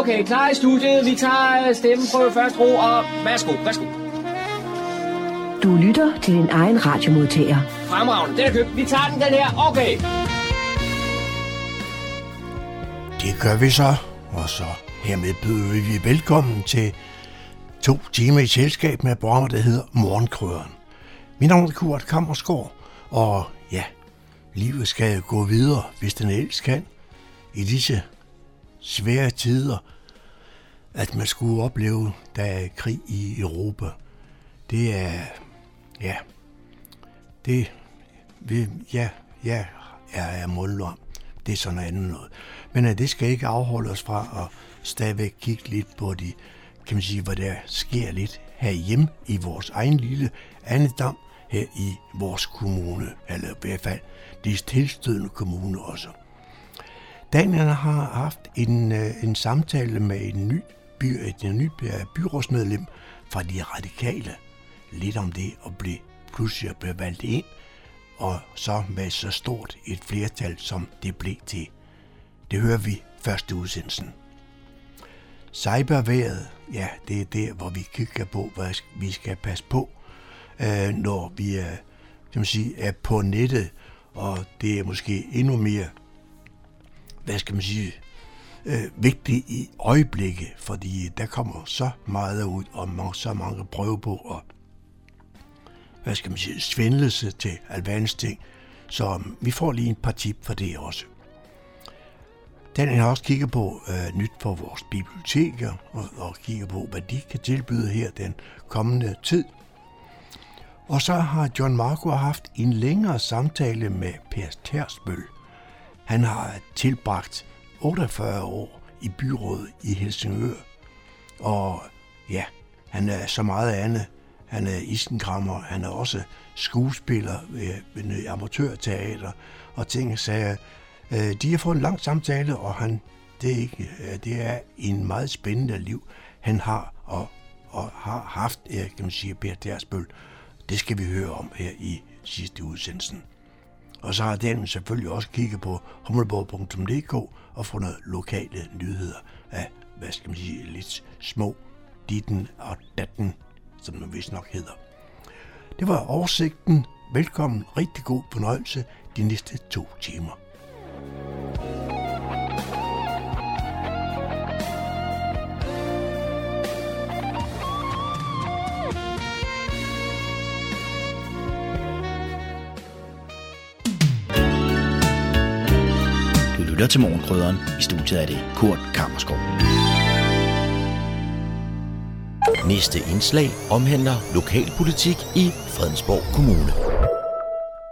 Okay, klar i studiet. Vi tager stemmeprøve først ro, og værsgo, værsgo. Du lytter til din egen radiomodtager. Fremragende, den er købt. Vi tager den, den her. Okay. Det gør vi så, og så hermed byder vi velkommen til to timer i selskab med programmet, der hedder Morgenkrøren. Mit navn er Kurt Kammersgaard, og ja, livet skal gå videre, hvis den ellers kan. I disse svære tider, at man skulle opleve, der er krig i Europa. Det er, ja, det, vi, ja, ja, jeg er mundlom. Det er sådan noget andet noget. Men at det skal ikke afholde os fra at stadigvæk kigge lidt på de, kan man sige, hvad der sker lidt herhjemme i vores egen lille andedam her i vores kommune, eller i hvert fald de tilstødende kommune også. Daniel har haft en, øh, en samtale med en ny, by, et ny øh, byrådsmedlem fra de radikale. Lidt om det at blive pludselig blive valgt ind, og så med så stort et flertal, som det blev til. Det hører vi første udsendelsen. Cyberværet, ja, det er der, hvor vi kigger på, hvad vi skal passe på, øh, når vi er, kan man sige, er på nettet, og det er måske endnu mere, hvad skal man sige, øh, vigtige i øjeblikket, fordi der kommer så meget ud, og så mange prøver på at hvad skal man sige, svindlelse til alverdens ting. Så um, vi får lige en par tip for det også. Den har også kigget på øh, nyt for vores biblioteker, og, og kigger på, hvad de kan tilbyde her den kommende tid. Og så har John Marco haft en længere samtale med Per Tersbøl. Han har tilbragt 48 år i byrådet i Helsingør. Og ja, han er så meget andet. Han er isenkrammer, han er også skuespiller øh, ved, ved amatørteater og ting og sager. Øh, de har fået en lang samtale, og han, det, er ikke, øh, det er en meget spændende liv, han har og, og har haft, kan man sige, Per Dersbøl. Det skal vi høre om her i sidste udsendelsen. Og så har Daniel selvfølgelig også kigget på hummelborg.dk og fundet lokale nyheder af, hvad skal man sige, lidt små ditten og datten, som den vist nok hedder. Det var oversigten. Velkommen, rigtig god fornøjelse de næste to timer. Lytter til Morgenkrydderen. I studiet er det Kurt Kammerskov. Næste indslag omhandler lokalpolitik i Fredensborg Kommune.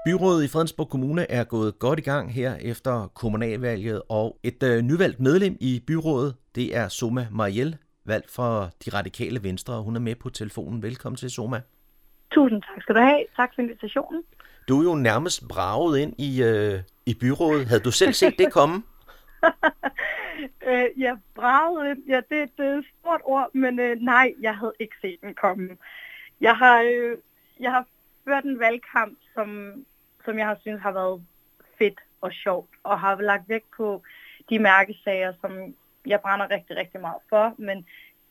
Byrådet i Fredensborg Kommune er gået godt i gang her efter kommunalvalget, og et øh, nyvalgt medlem i byrådet, det er Soma Mariel, valgt fra De Radikale Venstre, hun er med på telefonen. Velkommen til, Soma. Tusind tak skal du have. Tak for invitationen. Du er jo nærmest braget ind i, øh, i byrådet. Havde du selv set det komme? øh, ja, braget ja, det, det er et stort ord, men øh, nej, jeg havde ikke set den komme. Jeg har, øh, jeg har ført en valgkamp, som, som jeg har synes har været fedt og sjovt, og har lagt vægt på de mærkesager, som jeg brænder rigtig, rigtig meget for, men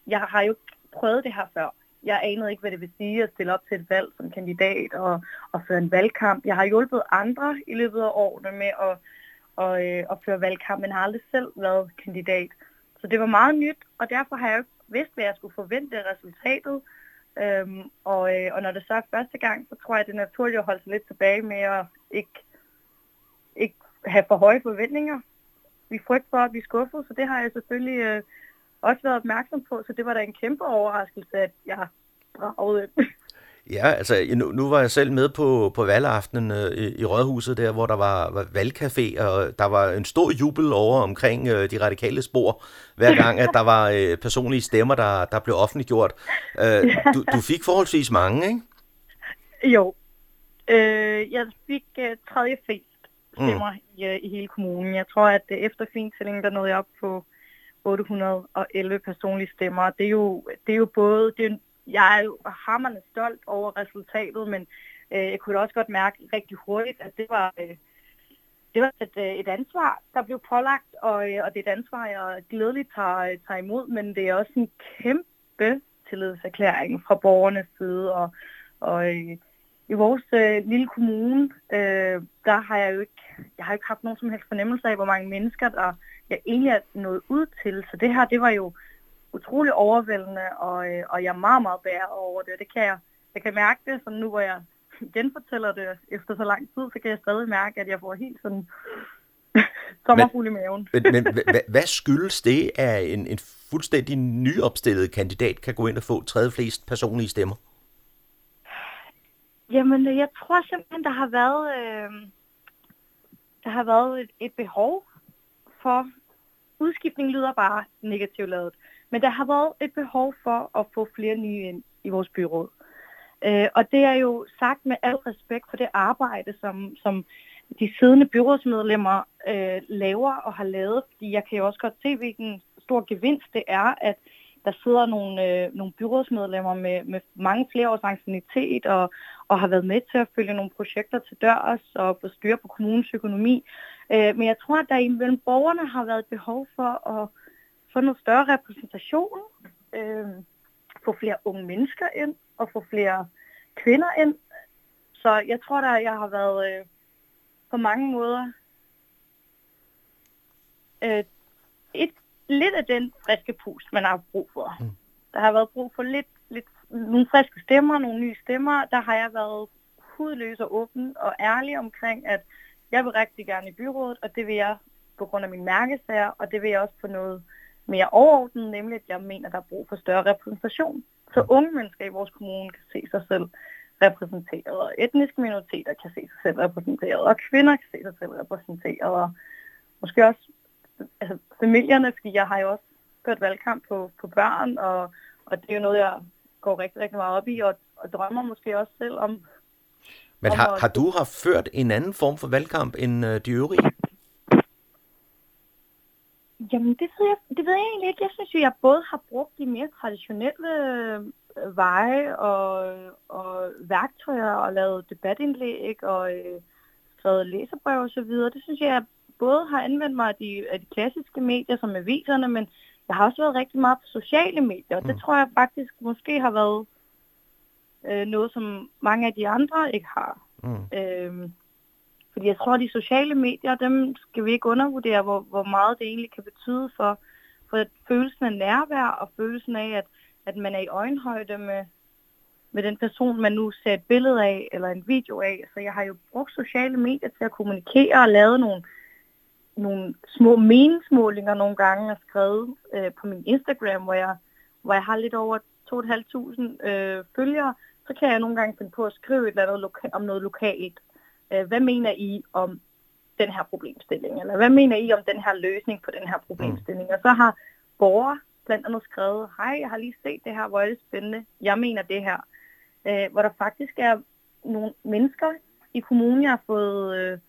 jeg har jo prøvet det her før. Jeg anede ikke, hvad det vil sige at stille op til et valg som kandidat og, og føre en valgkamp. Jeg har hjulpet andre i løbet af årene med at, og, øh, at føre valgkamp, men har aldrig selv været kandidat. Så det var meget nyt, og derfor har jeg ikke vidst, hvad jeg skulle forvente af resultatet. Øhm, og, øh, og når det så er første gang, så tror jeg, det er naturligt at holde sig lidt tilbage med at ikke, ikke have for høje forventninger. Vi frygter for at blive skuffet, så det har jeg selvfølgelig øh, også været opmærksom på, så det var da en kæmpe overraskelse, at jeg bragede. Ja, altså nu, nu var jeg selv med på, på valgaftenen øh, i, i Rådhuset der, hvor der var, var valgcafé, og der var en stor jubel over omkring øh, de radikale spor, hver gang, at der var øh, personlige stemmer, der, der blev offentliggjort. Øh, du, du fik forholdsvis mange, ikke? Jo. Øh, jeg fik øh, tredje flest stemmer mm. i, øh, i hele kommunen. Jeg tror, at øh, efter fintællingen, der nåede jeg op på 811 personlige stemmer. Det er jo, det er jo både, det er, jeg er jo hammerende stolt over resultatet, men øh, jeg kunne da også godt mærke rigtig hurtigt, at det var, øh, det var et, øh, et ansvar, der blev pålagt, og, øh, og det er et ansvar, jeg glædeligt tager, tager imod, men det er også en kæmpe tillidserklæring fra borgernes side, og, og øh, i vores øh, lille kommune, øh, der har jeg jo ikke, jeg har ikke haft nogen som helst fornemmelse af, hvor mange mennesker, der jeg egentlig er nået ud til. Så det her, det var jo utrolig overvældende, og, øh, og jeg er meget, meget bæret over det. Det kan jeg, jeg kan mærke det, så nu hvor jeg genfortæller det efter så lang tid, så kan jeg stadig mærke, at jeg får helt sådan sommerfugl i maven. Men, men hvad skyldes det, at en, en fuldstændig nyopstillet kandidat kan gå ind og få tredje flest personlige stemmer? Jamen, jeg tror simpelthen, der har været, øh, der har været et, et behov for, udskiftning lyder bare negativt lavet, men der har været et behov for at få flere nye ind i vores byråd. Øh, og det er jo sagt med al respekt for det arbejde, som, som de siddende byrådsmedlemmer øh, laver og har lavet, fordi jeg kan jo også godt se, hvilken stor gevinst det er, at der sidder nogle, øh, nogle byrådsmedlemmer med, med mange flere års ancienitet og, og har været med til at følge nogle projekter til dørs og få styr på kommunens økonomi. Øh, men jeg tror, at der imellem borgerne har været behov for at få noget større repræsentation, øh, få flere unge mennesker ind og få flere kvinder ind. Så jeg tror, at jeg har været øh, på mange måder øh, et, lidt af den friske pust, man har brug for. Mm. Der har været brug for lidt, lidt nogle friske stemmer, nogle nye stemmer. Der har jeg været hudløs og åben og ærlig omkring, at jeg vil rigtig gerne i byrådet, og det vil jeg på grund af min mærkesager, og det vil jeg også på noget mere overordnet, nemlig at jeg mener, at der er brug for større repræsentation. Så mm. unge mennesker i vores kommune kan se sig selv repræsenteret, og etniske minoriteter kan se sig selv repræsenteret, og kvinder kan se sig selv repræsenteret, og måske også altså, familierne, fordi jeg har jo også ført valgkamp på, på børn, og, og det er jo noget, jeg går rigtig, rigtig meget op i, og, og drømmer måske også selv om. Men har, at, har du har ført en anden form for valgkamp end øh, de øvrige? Jamen, det ved, jeg, det ved jeg egentlig ikke. Jeg synes jo, jeg både har brugt de mere traditionelle øh, veje og, og værktøjer og lavet debatindlæg og øh, skrevet læserbrev og så videre. Det synes jeg både har anvendt mig af de, af de klassiske medier som aviserne, men jeg har også været rigtig meget på sociale medier, og det mm. tror jeg faktisk måske har været øh, noget, som mange af de andre ikke har. Mm. Øhm, fordi jeg tror, at de sociale medier, dem skal vi ikke undervurdere, hvor, hvor meget det egentlig kan betyde for, for følelsen af nærvær og følelsen af, at, at man er i øjenhøjde med, med den person, man nu ser et billede af eller en video af. Så jeg har jo brugt sociale medier til at kommunikere og lavet nogle nogle små meningsmålinger nogle gange og skrevet øh, på min Instagram, hvor jeg, hvor jeg har lidt over 2.500 øh, følgere, så kan jeg nogle gange finde på at skrive et eller andet loka- om noget lokalt. Øh, hvad mener I om den her problemstilling? Eller hvad mener I om den her løsning på den her problemstilling? Mm. Og så har borgere blandt andet skrevet, hej, jeg har lige set det her, hvor er det spændende. Jeg mener det her. Øh, hvor der faktisk er nogle mennesker i kommunen, jeg har fået øh,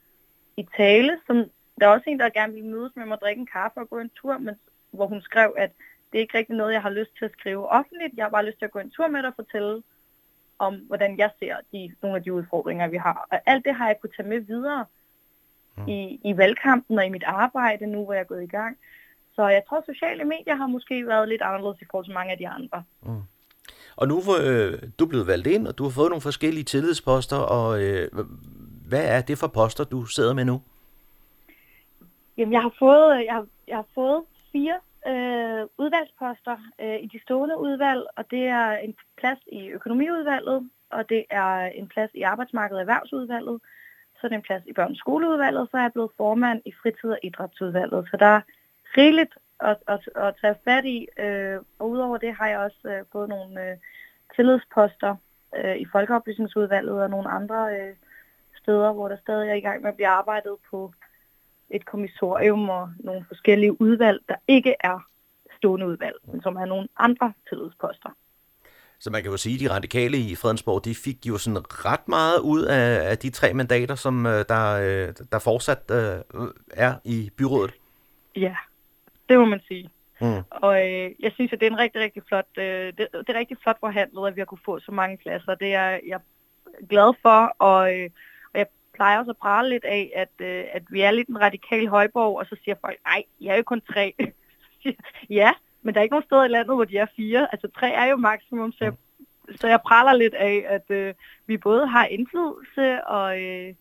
i tale, som der er også en, der gerne vil mødes med mig og drikke en kaffe og gå en tur, men, hvor hun skrev, at det er ikke rigtig noget, jeg har lyst til at skrive offentligt. Jeg har bare lyst til at gå en tur med dig og fortælle om, hvordan jeg ser de, nogle af de udfordringer, vi har. Og alt det har jeg kunne tage med videre mm. i, i valgkampen og i mit arbejde nu, hvor jeg er gået i gang. Så jeg tror, sociale medier har måske været lidt anderledes i forhold til mange af de andre. Mm. Og nu er øh, du blevet valgt ind, og du har fået nogle forskellige tillidsposter, og øh, hvad er det for poster, du sidder med nu? Jamen, jeg har fået, øh, jeg har, jeg har fået fire øh, udvalgsposter øh, i de stående udvalg, og det er en plads i økonomiudvalget, og det er en plads i arbejdsmarkedet og erhvervsudvalget, så er det en plads i børns skoleudvalget, så er jeg blevet formand i fritid- og idrætsudvalget. Så der er rigeligt at, at, at tage fat i, øh, og udover det har jeg også øh, fået nogle øh, tillidsposter øh, i folkeoplysningsudvalget og nogle andre øh, steder, hvor der stadig er i gang med at blive arbejdet på et kommissorium og nogle forskellige udvalg, der ikke er stående udvalg, men som er nogle andre tillidsposter. Så man kan jo sige, at de radikale i Fredensborg, de fik jo sådan ret meget ud af, af de tre mandater, som øh, der, øh, der fortsat uh, er i byrådet. Ja, det må man sige. Mm. Og øh, jeg synes, at det er en rigtig, rigtig flot, øh, det, det er rigtig flot forhandlet, at vi har kunne få så mange pladser. Det er jeg glad for, og, øh, plejer også at prale lidt af, at, øh, at vi er lidt en radikal højborg, og så siger folk, nej, jeg er jo kun tre. ja, men der er ikke nogen steder i landet, hvor de er fire. Altså tre er jo maksimum, så jeg, så jeg praler lidt af, at øh, vi både har indflydelse, og, øh,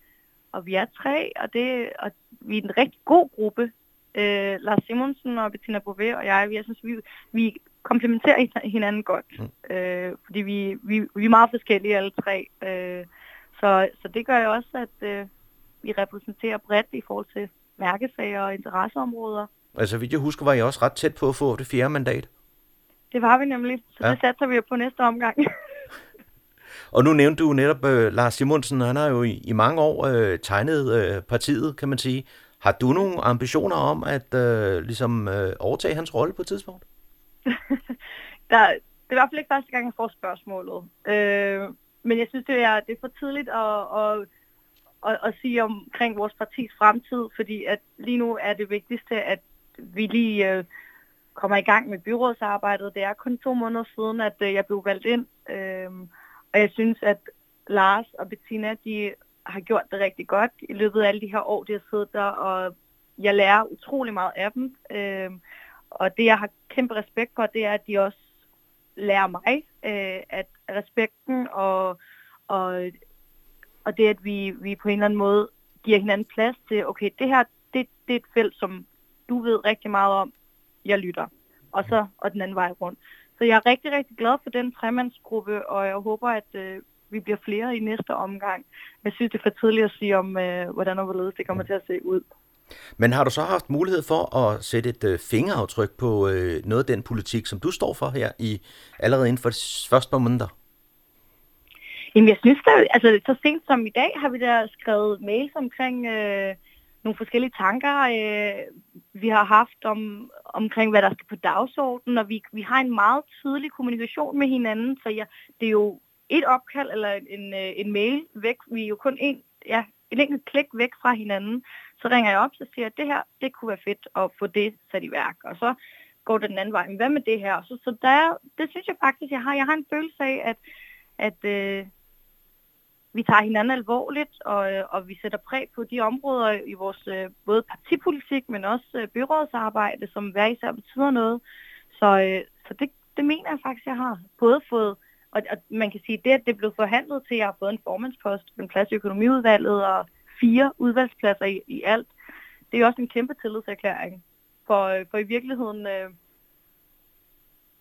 og vi er tre, og, det, og vi er en rigtig god gruppe. Øh, Lars Simonsen og Bettina Bové og jeg, vi, jeg synes, vi, vi komplementerer hinanden godt. Mm. Øh, fordi vi, vi, vi er meget forskellige alle tre. Øh, så, så det gør jo også, at øh, vi repræsenterer bredt i forhold til mærkesager og interesseområder. Altså, vidt jeg husker, var I også ret tæt på at få det fjerde mandat. Det var vi nemlig, så ja. det satser vi på næste omgang. og nu nævnte du netop uh, Lars Simonsen, han har jo i, i mange år uh, tegnet uh, partiet, kan man sige. Har du nogle ambitioner om at uh, ligesom uh, overtage hans rolle på et tidspunkt? der, det er i hvert fald ikke første gang, jeg får spørgsmålet. Uh, men jeg synes, det er, det er for tidligt at, at, at, at sige omkring vores partis fremtid, fordi at lige nu er det vigtigste, at vi lige øh, kommer i gang med byrådsarbejdet. Det er kun to måneder siden, at øh, jeg blev valgt ind, øh, og jeg synes, at Lars og Bettina, de har gjort det rigtig godt i løbet af alle de her år, de har siddet der, og jeg lærer utrolig meget af dem. Øh, og det, jeg har kæmpe respekt for, det er, at de også lærer mig, øh, at respekten og, og, og det, at vi, vi på en eller anden måde giver hinanden plads til, okay, det her, det, det er et felt, som du ved rigtig meget om, jeg lytter. Og så og den anden vej rundt. Så jeg er rigtig, rigtig glad for den tremandsgruppe, og jeg håber, at øh, vi bliver flere i næste omgang. Jeg synes, det er for tidligt at sige om, øh, hvordan og hvorledes det kommer til at se ud. Men har du så haft mulighed for at sætte et øh, fingeraftryk på øh, noget af den politik, som du står for her i allerede inden for de første par måneder? Jamen jeg synes da, altså så sent som i dag har vi da skrevet mails omkring øh, nogle forskellige tanker, øh, vi har haft om, omkring, hvad der skal på dagsordenen, og vi, vi har en meget tydelig kommunikation med hinanden, så ja, det er jo et opkald eller en, øh, en mail væk. Vi er jo kun en, ja, en enkelt klik væk fra hinanden. Så ringer jeg op så siger, at det her, det kunne være fedt at få det sat i værk. Og så går det den anden vej. Men hvad med det her? Så, så der, det synes jeg faktisk, jeg har. Jeg har en følelse af, at, at øh, vi tager hinanden alvorligt, og, øh, og vi sætter præg på de områder i vores øh, både partipolitik, men også øh, byrådsarbejde, som hver især betyder noget. Så, øh, så det, det mener jeg faktisk, jeg har både fået, og, og man kan sige, det, at det blev forhandlet til, at jeg har fået en formandspost, en plads i økonomiudvalget og fire udvalgspladser i, i alt, det er også en kæmpe tillidserklæring. For, øh, for i virkeligheden øh,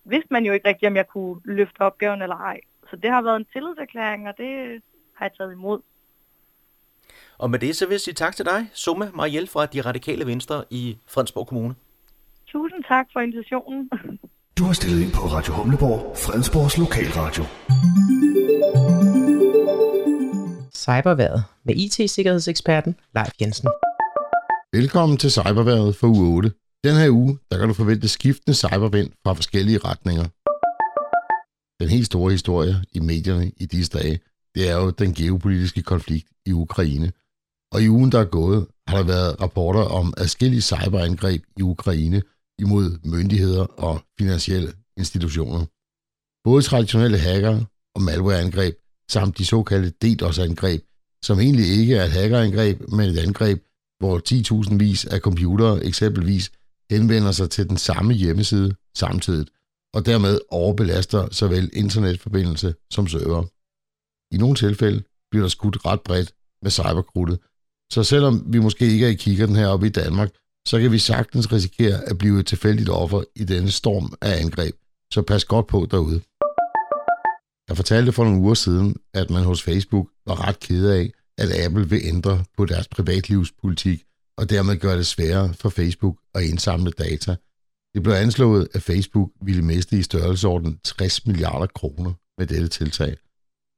vidste man jo ikke rigtigt, om jeg kunne løfte opgaven eller ej. Så det har været en tillidserklæring, og det har jeg taget imod. Og med det så vil jeg sige tak til dig, Summe Mariel fra De Radikale Venstre i Fredensborg Kommune. Tusind tak for invitationen. Du har stillet ind på Radio Humleborg, Fredensborgs lokalradio. Cyberværet med IT-sikkerhedseksperten Leif Jensen. Velkommen til Cyberværet for uge 8. Den her uge, der kan du forvente skiftende cybervind fra forskellige retninger. Den helt store historie i medierne i disse dage, det er jo den geopolitiske konflikt i Ukraine. Og i ugen, der er gået, har der været rapporter om adskillige cyberangreb i Ukraine imod myndigheder og finansielle institutioner. Både traditionelle hacker og malwareangreb samt de såkaldte DDoS-angreb, som egentlig ikke er et hackerangreb, men et angreb, hvor 10.000 vis af computere eksempelvis henvender sig til den samme hjemmeside samtidig, og dermed overbelaster såvel internetforbindelse som server. I nogle tilfælde bliver der skudt ret bredt med cyberkrudtet, så selvom vi måske ikke er i kikkerten heroppe i Danmark, så kan vi sagtens risikere at blive et tilfældigt offer i denne storm af angreb. Så pas godt på derude. Jeg fortalte for nogle uger siden, at man hos Facebook var ret ked af, at Apple vil ændre på deres privatlivspolitik og dermed gøre det sværere for Facebook at indsamle data. Det blev anslået, at Facebook ville miste i størrelsesorden 60 milliarder kroner med dette tiltag.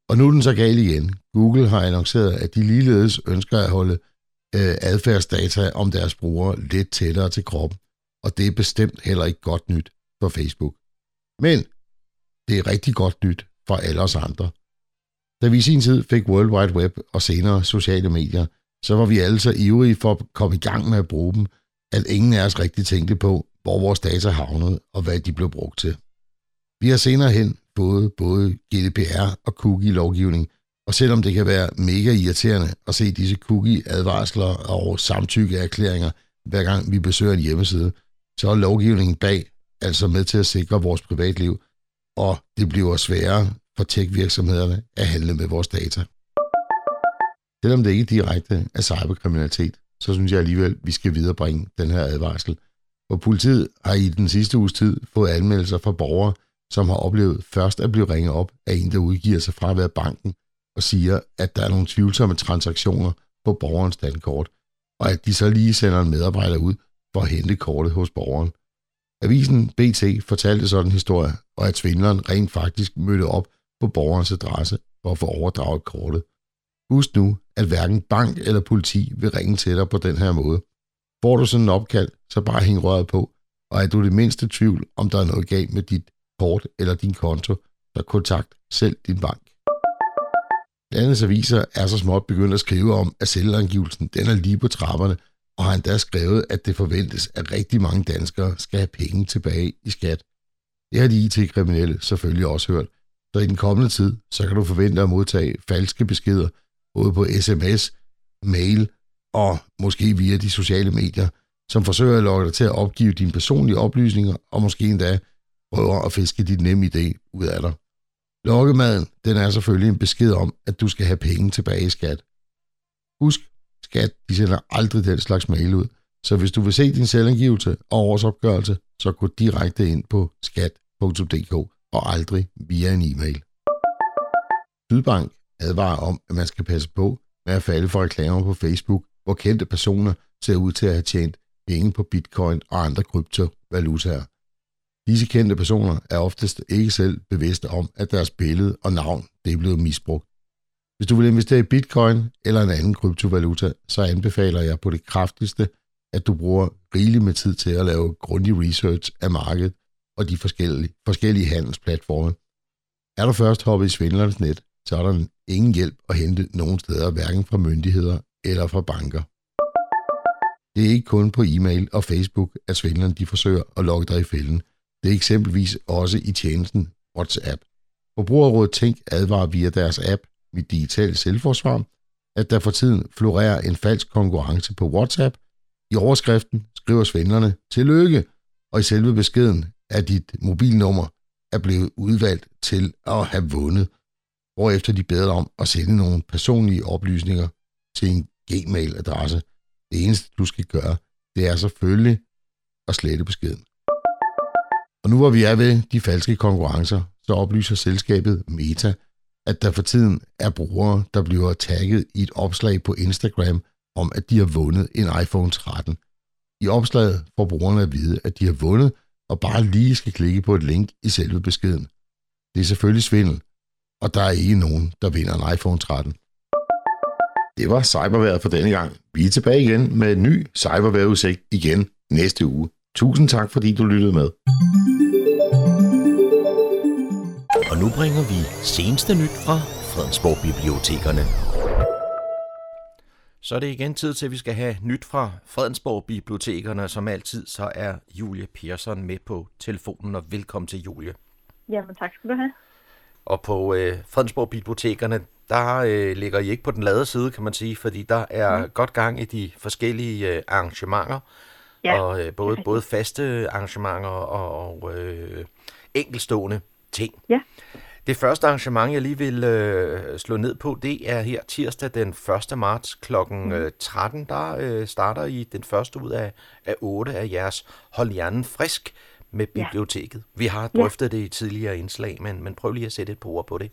Og nu er den så gal igen. Google har annonceret, at de ligeledes ønsker at holde øh, adfærdsdata om deres brugere lidt tættere til kroppen, og det er bestemt heller ikke godt nyt for Facebook. Men det er rigtig godt nyt for alle os andre. Da vi i sin tid fik World Wide Web og senere sociale medier, så var vi alle så ivrige for at komme i gang med at bruge dem, at ingen af os rigtig tænkte på, hvor vores data havnede og hvad de blev brugt til. Vi har senere hen fået både GDPR og cookie-lovgivning, Og selvom det kan være mega irriterende at se disse cookie-advarsler og samtykkeerklæringer, hver gang vi besøger en hjemmeside, så er lovgivningen bag altså med til at sikre vores privatliv, og det bliver sværere for tech-virksomhederne at handle med vores data. Selvom det ikke direkte er cyberkriminalitet, så synes jeg alligevel, at vi skal viderebringe den her advarsel. For politiet har i den sidste uges tid fået anmeldelser fra borgere, som har oplevet først at blive ringet op af en, der udgiver sig fra at være banken, og siger, at der er nogle tvivlsomme transaktioner på borgerens dankort, og at de så lige sender en medarbejder ud for at hente kortet hos borgeren. Avisen BT fortalte sådan en historie, og at svindleren rent faktisk mødte op på borgerens adresse for at få overdraget kortet. Husk nu, at hverken bank eller politi vil ringe til dig på den her måde. Får du sådan en opkald, så bare hæng røret på, og er du det mindste tvivl, om der er noget galt med dit kort eller din konto, så kontakt selv din bank. Landets aviser er så småt begyndt at skrive om, at selvangivelsen den er lige på trapperne, og har endda skrevet, at det forventes, at rigtig mange danskere skal have penge tilbage i skat. Det har de IT-kriminelle selvfølgelig også hørt, så i den kommende tid, så kan du forvente at modtage falske beskeder, både på sms, mail og måske via de sociale medier, som forsøger at lokke dig til at opgive dine personlige oplysninger, og måske endda prøver at fiske dit nemme idé ud af dig. Lokkemaden, den er selvfølgelig en besked om, at du skal have penge tilbage i skat. Husk, skat, de sender aldrig den slags mail ud, så hvis du vil se din selvangivelse og årsopgørelse, så gå direkte ind på skat.dk og aldrig via en e-mail. Sydbank advarer om, at man skal passe på med at falde for reklamer på Facebook, hvor kendte personer ser ud til at have tjent penge på bitcoin og andre kryptovalutaer. Disse kendte personer er oftest ikke selv bevidste om, at deres billede og navn det er blevet misbrugt. Hvis du vil investere i bitcoin eller en anden kryptovaluta, så anbefaler jeg på det kraftigste, at du bruger rigeligt med tid til at lave grundig research af markedet og de forskellige, forskellige handelsplatforme. Er du først hoppet i svindlernes net, så er der ingen hjælp at hente nogen steder, hverken fra myndigheder eller fra banker. Det er ikke kun på e-mail og Facebook, at svindlerne de forsøger at lokke dig i fælden. Det er eksempelvis også i tjenesten WhatsApp. Forbrugerrådet Tænk advarer via deres app mit Digitale Selvforsvar, at der for tiden florerer en falsk konkurrence på WhatsApp. I overskriften skriver svindlerne tillykke, og i selve beskeden er dit mobilnummer er blevet udvalgt til at have vundet, hvorefter de beder om at sende nogle personlige oplysninger til en Gmail-adresse. Det eneste, du skal gøre, det er selvfølgelig at slette beskeden. Og nu hvor vi er ved de falske konkurrencer, så oplyser selskabet Meta, at der for tiden er brugere, der bliver tagget i et opslag på Instagram om, at de har vundet en iPhone 13. I opslaget får brugerne at vide, at de har vundet, og bare lige skal klikke på et link i selve beskeden. Det er selvfølgelig svindel, og der er ikke nogen, der vinder en iPhone 13. Det var cyberværet for denne gang. Vi er tilbage igen med en ny cyberværetudsigt igen næste uge. Tusind tak, fordi du lyttede med. Og nu bringer vi seneste nyt fra Fredensborg Bibliotekerne. Så er det igen tid til, at vi skal have nyt fra Fredensborg Bibliotekerne. Som altid, så er Julie Persson med på telefonen, og velkommen til Julie. Jamen tak skal du have. Og på øh, Fredensborg Bibliotekerne, der øh, ligger I ikke på den lade side, kan man sige, fordi der er mm. godt gang i de forskellige øh, arrangementer. Ja, og øh, både, både faste arrangementer og, og øh, enkelstående ting. Ja. Det første arrangement, jeg lige vil øh, slå ned på, det er her tirsdag den 1. marts kl. Mm. 13. Der øh, starter I den første ud af, af 8 af jeres Hold Hjernen Frisk med biblioteket. Ja. Vi har drøftet ja. det i tidligere indslag, men, men prøv lige at sætte et par ord på det.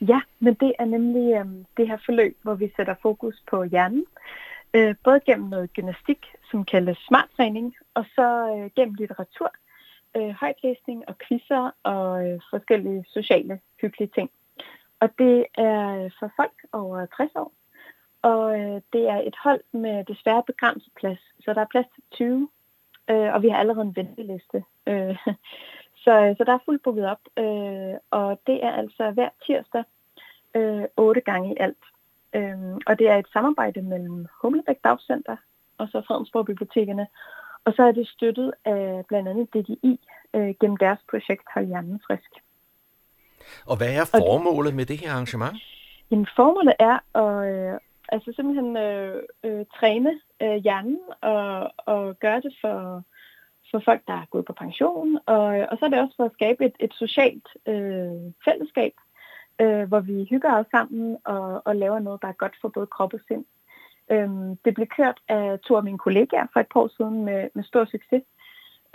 Ja, men det er nemlig øh, det her forløb, hvor vi sætter fokus på hjernen. Øh, både gennem noget gymnastik, som kaldes smarttræning, og så øh, gennem litteratur, øh, højtlæsning og quizzer og øh, forskellige sociale hyggelige ting. Og det er øh, for folk over 60 år, og øh, det er et hold med desværre begrænset plads, så der er plads til 20, øh, og vi har allerede en venteliste. Øh, så, så der er fuldt booket op, øh, og det er altså hver tirsdag øh, 8 gange i alt. Øh, og det er et samarbejde mellem Humlebæk Dagcenter og så Fredensborg Bibliotekerne, og så er det støttet af blandt andet DGI øh, gennem deres projekt Hold Hjernen Frisk. Og hvad er formålet med det her arrangement? Jamen, formålet er at øh, altså simpelthen øh, øh, træne øh, hjernen og, og gøre det for, for folk, der er gået på pension. Og, og så er det også for at skabe et, et socialt øh, fællesskab, øh, hvor vi hygger os sammen og, og laver noget, der er godt for både krop og sind. Øhm, det blev kørt af to af mine kollegaer for et par år siden med, med stor succes.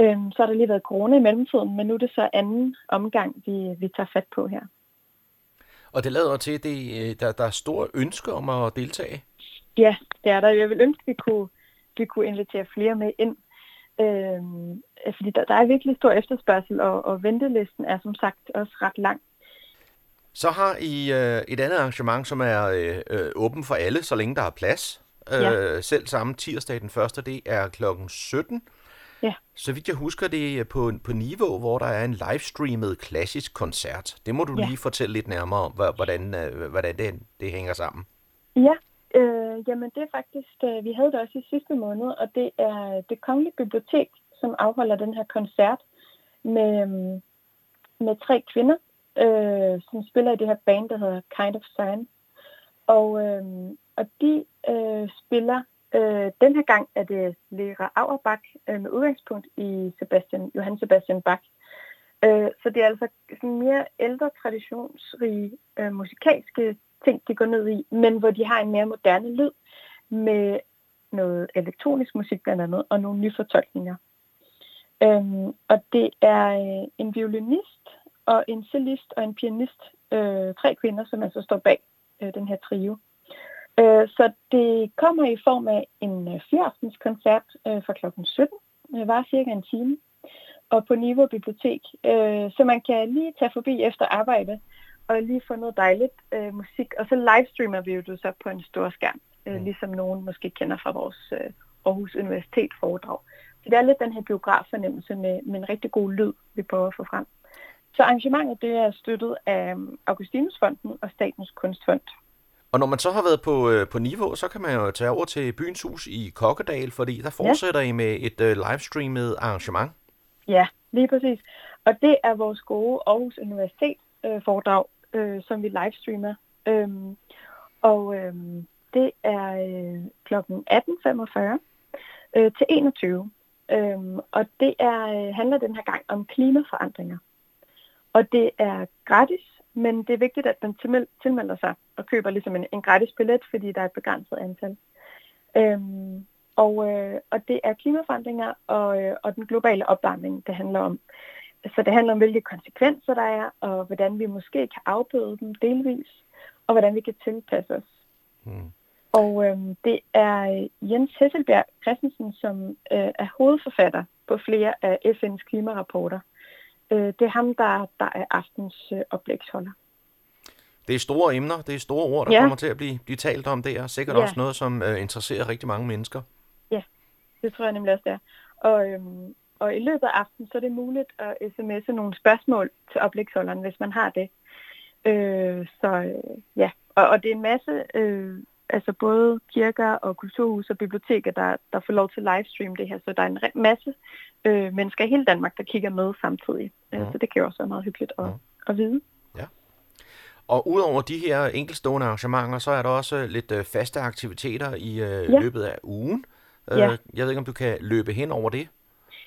Øhm, så har der lige været corona i mellemtiden, men nu er det så anden omgang, vi, vi tager fat på her. Og det lader til, at det, øh, der, der er stor ønske om at deltage. Ja, det er der. Jeg vil ønske, at vi kunne, vi kunne invitere flere med ind. Øhm, fordi der, der er virkelig stor efterspørgsel, og, og ventelisten er som sagt også ret lang. Så har I øh, et andet arrangement, som er øh, øh, åben for alle, så længe der er plads. Øh. Selv samme tirsdag den første, det er klokken 17. Ja. Så vidt jeg husker, det er på, på Niveau, hvor der er en livestreamet klassisk koncert. Det må du Ja. lige fortælle lidt nærmere om, hvordan, øh, hvordan det, det hænger sammen. Ja, øh, jamen det er faktisk, øh, vi havde det også i sidste måned, og det er det Kongelige Bibliotek, som afholder den her koncert med, øhm, med tre kvinder, øh, som spiller i det her band, der hedder Kind of Science. Og, øh, og de øh, spiller, øh, den her gang er det Lera Auerbach øh, med udgangspunkt i Sebastian, Johann Sebastian Bach. Øh, så det er altså sådan mere ældre, traditionsrige øh, musikalske ting, de går ned i, men hvor de har en mere moderne lyd med noget elektronisk musik blandt andet, og nogle nye fortolkninger. Øhm, og det er øh, en violinist og en cellist og en pianist, øh, tre kvinder, som altså står bag øh, den her trio. Øh, så det kommer i form af en øh, fyraftens koncert øh, fra klokken 17, øh, var cirka en time, og på Niveau Bibliotek. Så man kan lige tage forbi efter arbejde og lige få noget dejligt musik. Og så livestreamer vi jo det så på en stor skærm, øh, ligesom nogen måske kender fra vores Aarhus Universitet foredrag. Så det er lidt den her biograffornemmelse med, med en rigtig god lyd, vi prøver at få frem. Så arrangementet det er støttet af Augustinusfonden og Statens Kunstfond. Og når man så har været på, øh, på Niveau, så kan man jo tage over til Byens Hus i Kokkedal, fordi der fortsætter I med et øh, livestreamet arrangement. Ja, lige præcis. Og det er vores gode Aarhus Universitet øh, foredrag, øh, som vi livestreamer. Øhm, og øhm, det er øh, kl. 18.45 øh, til 21. Øhm, og det er, øh, handler den her gang om klimaforandringer. Og det er gratis, men det er vigtigt, at man tilmel- tilmelder sig og køber ligesom en, en gratis billet, fordi der er et begrænset antal. Øhm, og, øh, og det er klimaforandringer og, øh, og den globale opvarmning, det handler om. Så det handler om, hvilke konsekvenser der er, og hvordan vi måske kan afbøde dem delvis, og hvordan vi kan tilpasse os. Hmm. Og øh, det er øh, Jens Hesselbjerg Christensen, som øh, er hovedforfatter på flere af FN's klimarapporter. Øh, det er ham, der, der er aftens øh, oplægsholder. Det er store emner, det er store ord, der Ja. kommer til at blive, blive talt om der. Sikkert Ja. også noget, som øh, interesserer rigtig mange mennesker. Det tror jeg nemlig også, det er. Og, øhm, og i løbet af aftenen, så er det muligt at sms'e nogle spørgsmål til oplægsholderen, hvis man har det. Øh, så øh, ja, og, og det er en masse, øh, altså både kirker og kulturhus og biblioteker, der, der får lov til at livestream det her. Så der er en masse øh, mennesker i hele Danmark, der kigger med samtidig. Mhm. Så det kan jo også være meget hyggeligt at, Mhm. at vide. Og udover de her enkeltstående arrangementer, så er der også lidt øh, faste aktiviteter i øh, Ja. løbet af ugen. Øh, Ja. Jeg ved ikke, om du kan løbe hen over det.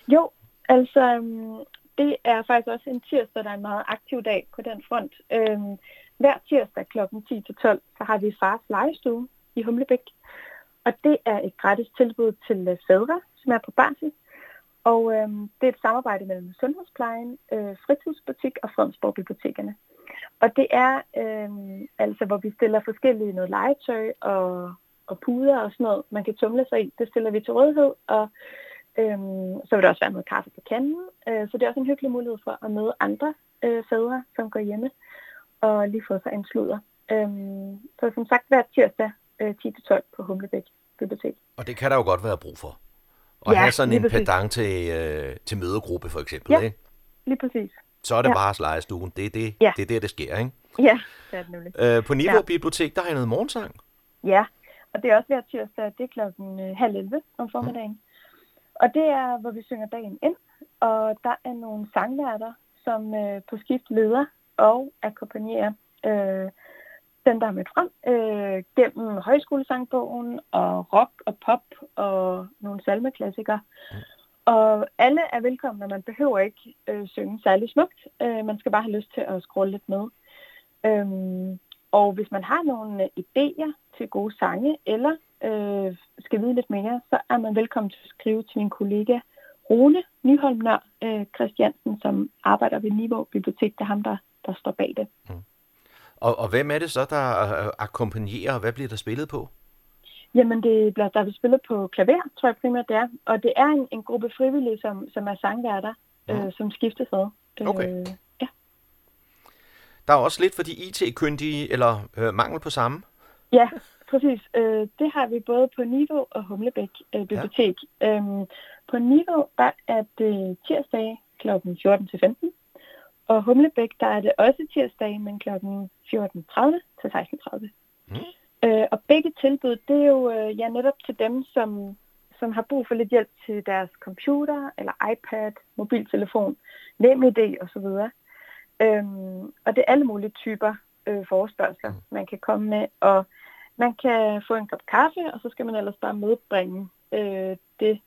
Jo, altså øhm, det er faktisk også en tirsdag, der er en meget aktiv dag på den front. Øhm, hver tirsdag kl. 10-12, så har vi fars legestue i Humlebæk. Og det er et gratis tilbud til øh, fædre, som er på barsel. Og øh, det er et samarbejde mellem Sundhedsplejen, øh, Fritidsbutik og Fredensborg Bibliotekerne. Og det er øh, altså, hvor vi stiller forskellige noget legetøj og, og puder og sådan noget, man kan tumle sig i. Det stiller vi til rådighed, og øh, så vil der også være noget kaffe på kanden. Øh, så det er også en hyggelig mulighed for at møde andre øh, fædre, som går hjemme og lige få sig en sludder. Øh, så som sagt hver tirsdag øh, 10-12 på Humlebæk Bibliotek. Og det kan der jo godt være brug for. At Ja, have sådan en præcis. pedang til, øh, til mødegruppe, for eksempel. Ja. Ikke? Lige præcis. Så er det Ja. bare legestuen. Det er, det, Ja. det er der, det sker. Ikke? Ja, det er det nemlig. Øh, på Niveau Ja. Bibliotek, der har jeg noget morgensang. Ja, og det er også hver tirsdag, det er klokken øh, halv 11 om formiddagen. Og det er, hvor vi synger dagen ind, og der er nogle sangværter, som øh, på skift leder og akkompagnerer øh, den, der er mødt frem øh, gennem højskolesangbogen og rock og pop og nogle salmeklassikere. Mm. Og alle er velkomne, og man behøver ikke øh, synge særlig smukt. Øh, man skal bare have lyst til at scrolle lidt med. Øhm, og hvis man har nogle øh, idéer til gode sange, eller øh, skal vide lidt mere, så er man velkommen til at skrive til min kollega Rune Nyholm Nør øh, Christiansen, som arbejder ved Niveau Bibliotek. Det er ham, der, der står bag det. Mm. Og, og hvem er det så, der akkompagnerer, og hvad bliver der spillet på? Jamen, det bliver, der bliver spillet på klaver, tror jeg primært det er. Og det er en, en gruppe frivillige, som, som er sangværter, mm. øh, som skiftes ad. Okay. Øh, ja. Der er også lidt for de IT-kyndige, eller øh, mangel på samme? Ja, præcis. Øh, det har vi både på Niveau og Humlebæk øh, Bibliotek. Ja. Øhm, på Niveau, der er det tirsdag kl. 14 til 15. Og Humlebæk, der er det også tirsdag, men kl. 14.30 til 16.30. Mm. Øh, og begge tilbud, det er jo øh, ja, netop til dem, som, som har brug for lidt hjælp til deres computer, eller iPad, mobiltelefon, NemID osv. Øhm, og det er alle mulige typer øh, forespørgsler, mm. man kan komme med. Og man kan få en kop kaffe, og så skal man ellers bare medbringe øh, det,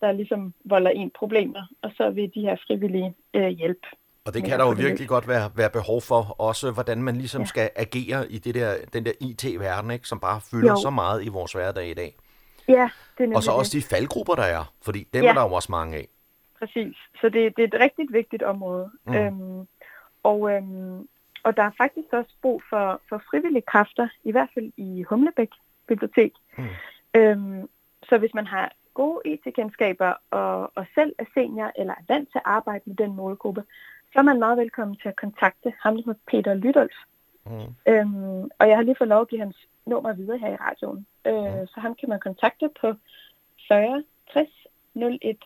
der ligesom volder en problemer. Og så vil de her frivillige øh, hjælpe. Og det kan der jo virkelig godt være, være behov for, også hvordan man ligesom ja. skal agere i det der, den der IT-verden, ikke, som bare fylder jo. så meget i vores hverdag i dag. Ja, det er Og så også de faldgrupper, der er, fordi dem ja. er der jo også mange af. Præcis, så det, det er et rigtig vigtigt område. Mm. Øhm, og, øhm, og der er faktisk også brug for, for frivillige kræfter, i hvert fald i Humlebæk Bibliotek. Mm. Øhm, så hvis man har gode IT-kendskaber og, og selv er senior eller er vant til at arbejde med den målgruppe, så er man meget velkommen til at kontakte ham, der Peter Lydolf. Mm. Øhm, og jeg har lige fået lov at give hans nummer videre her i radioen. Øh, mm. Så ham kan man kontakte på 40 60 01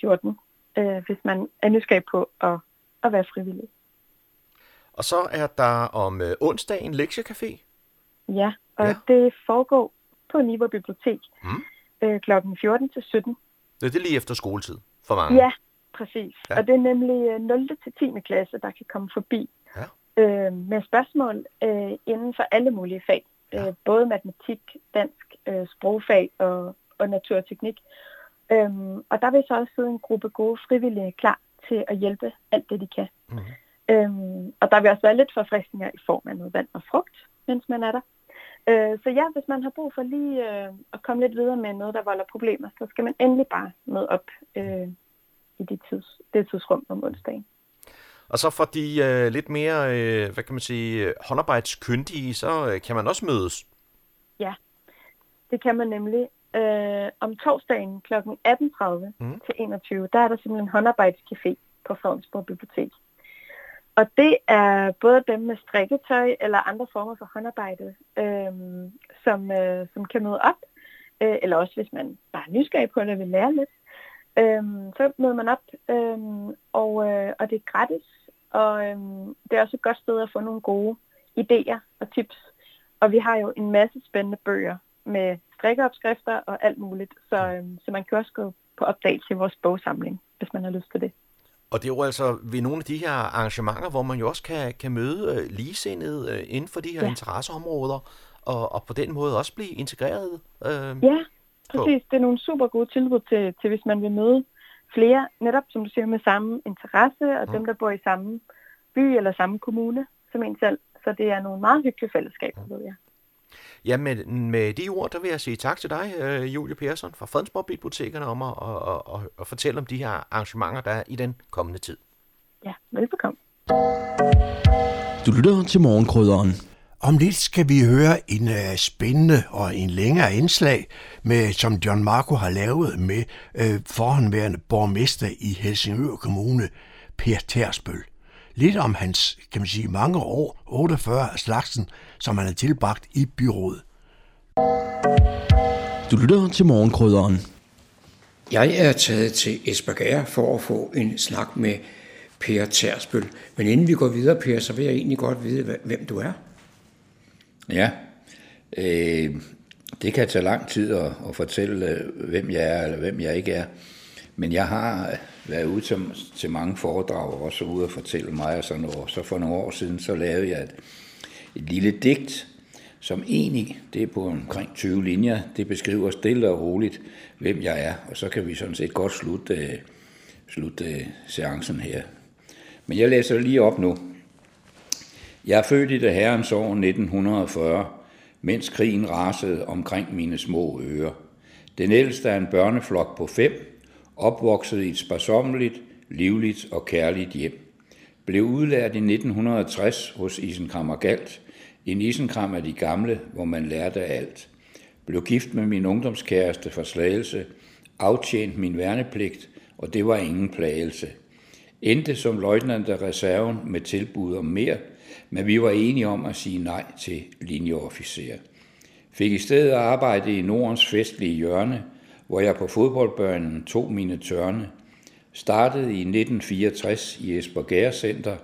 14, øh, hvis man er nysgerrig på at, at være frivillig. Og så er der om øh, onsdagen lektiecafé. Ja, og ja. det foregår på Niveau Bibliotek mm. Øh, kl. 14 til 17. Det er det lige efter skoletid for mange? Ja, præcis. Ja. Og det er nemlig 0. Øh, til 10. klasse, der kan komme forbi ja. øh, med spørgsmål øh, inden for alle mulige fag. Ja. Øh, både matematik, dansk, øh, sprogfag og, og naturteknik. Øhm, og der vil så også sidde en gruppe gode frivillige klar til at hjælpe alt det, de kan. Mm. Øhm, og der vil også være lidt forfriskninger i form af noget vand og frugt, mens man er der. Øh, så ja, hvis man har brug for lige øh, at komme lidt videre med noget, der volder problemer, så skal man endelig bare møde op øh, i det, tids, det tidsrum om onsdagen. Og så for de øh, lidt mere, øh, hvad kan man sige, håndarbejdskyndige, så øh, kan man også mødes? Ja, det kan man nemlig. Øh, om torsdagen kl. 18.30 mm. til 21, der er der simpelthen en håndarbejdscafé på Fredensborg Bibliotek. Og det er både dem med strikketøj eller andre former for håndarbejde, øh, som, øh, som kan møde op. Øh, eller også hvis man bare er nysgerrig på det og vil lære lidt. Øh, så møder man op, øh, og, øh, og det er gratis. Og øh, det er også et godt sted at få nogle gode idéer og tips. Og vi har jo en masse spændende bøger med strikkeopskrifter og alt muligt. Så, øh, så man kan også gå på opdagelse i vores bogsamling, hvis man har lyst til det. Og det er jo altså ved nogle af de her arrangementer, hvor man jo også kan, kan møde øh, ligesindede øh, inden for de her ja. interesseområder, og, og på den måde også blive integreret. Øh, ja, præcis. På. Det er nogle super gode tilbud til, til, hvis man vil møde flere, netop som du siger, med samme interesse, og mm. dem, der bor i samme by eller samme kommune som en selv. Så det er nogle meget hyggelige fællesskaber, ved jeg. Ja, med, med de ord, der vil jeg sige tak til dig, øh, Julie Persson fra Fredensborg Bibliotekerne, om at, at, at, at fortælle om de her arrangementer, der er i den kommende tid. Ja, velbekomme. Du lytter til morgenkrydderen. Om lidt skal vi høre en uh, spændende og en længere indslag, med, som John Marco har lavet med uh, forhåndværende borgmester i Helsingør Kommune, Per Tersbøl lidt om hans, kan man sige, mange år, 48 af slagsen, som han har tilbragt i byrådet. Du lytter til morgenkrydderen. Jeg er taget til Esbjerg for at få en snak med Per Tersbøl. Men inden vi går videre, Per, så vil jeg egentlig godt vide, hvem du er. Ja, øh, det kan tage lang tid at, at fortælle, øh, hvem jeg er eller hvem jeg ikke er. Men jeg har været ude til, til mange foredrag, og også ude og fortælle mig og sådan noget. Så for nogle år siden, så lavede jeg et, et lille digt, som egentlig, det er på omkring 20 linjer, det beskriver stille og roligt, hvem jeg er, og så kan vi sådan set godt slutte, øh, slutte øh, seancen her. Men jeg læser lige op nu. Jeg er født i det herrens år 1940, mens krigen rasede omkring mine små ører. Den ældste er en børneflok på fem, opvokset i et sparsommeligt, livligt og kærligt hjem. Blev udlært i 1960 hos Isenkrammer Galt, en isenkram af de gamle, hvor man lærte alt. Blev gift med min ungdomskæreste for slagelse, aftjent min værnepligt, og det var ingen plagelse. Endte som løjtnant af reserven med tilbud om mere, men vi var enige om at sige nej til linjeofficer. Fik i stedet arbejde i Nordens festlige hjørne, hvor jeg på fodboldbørnen tog mine tørne. Startede i 1964 i Esbjerg Center,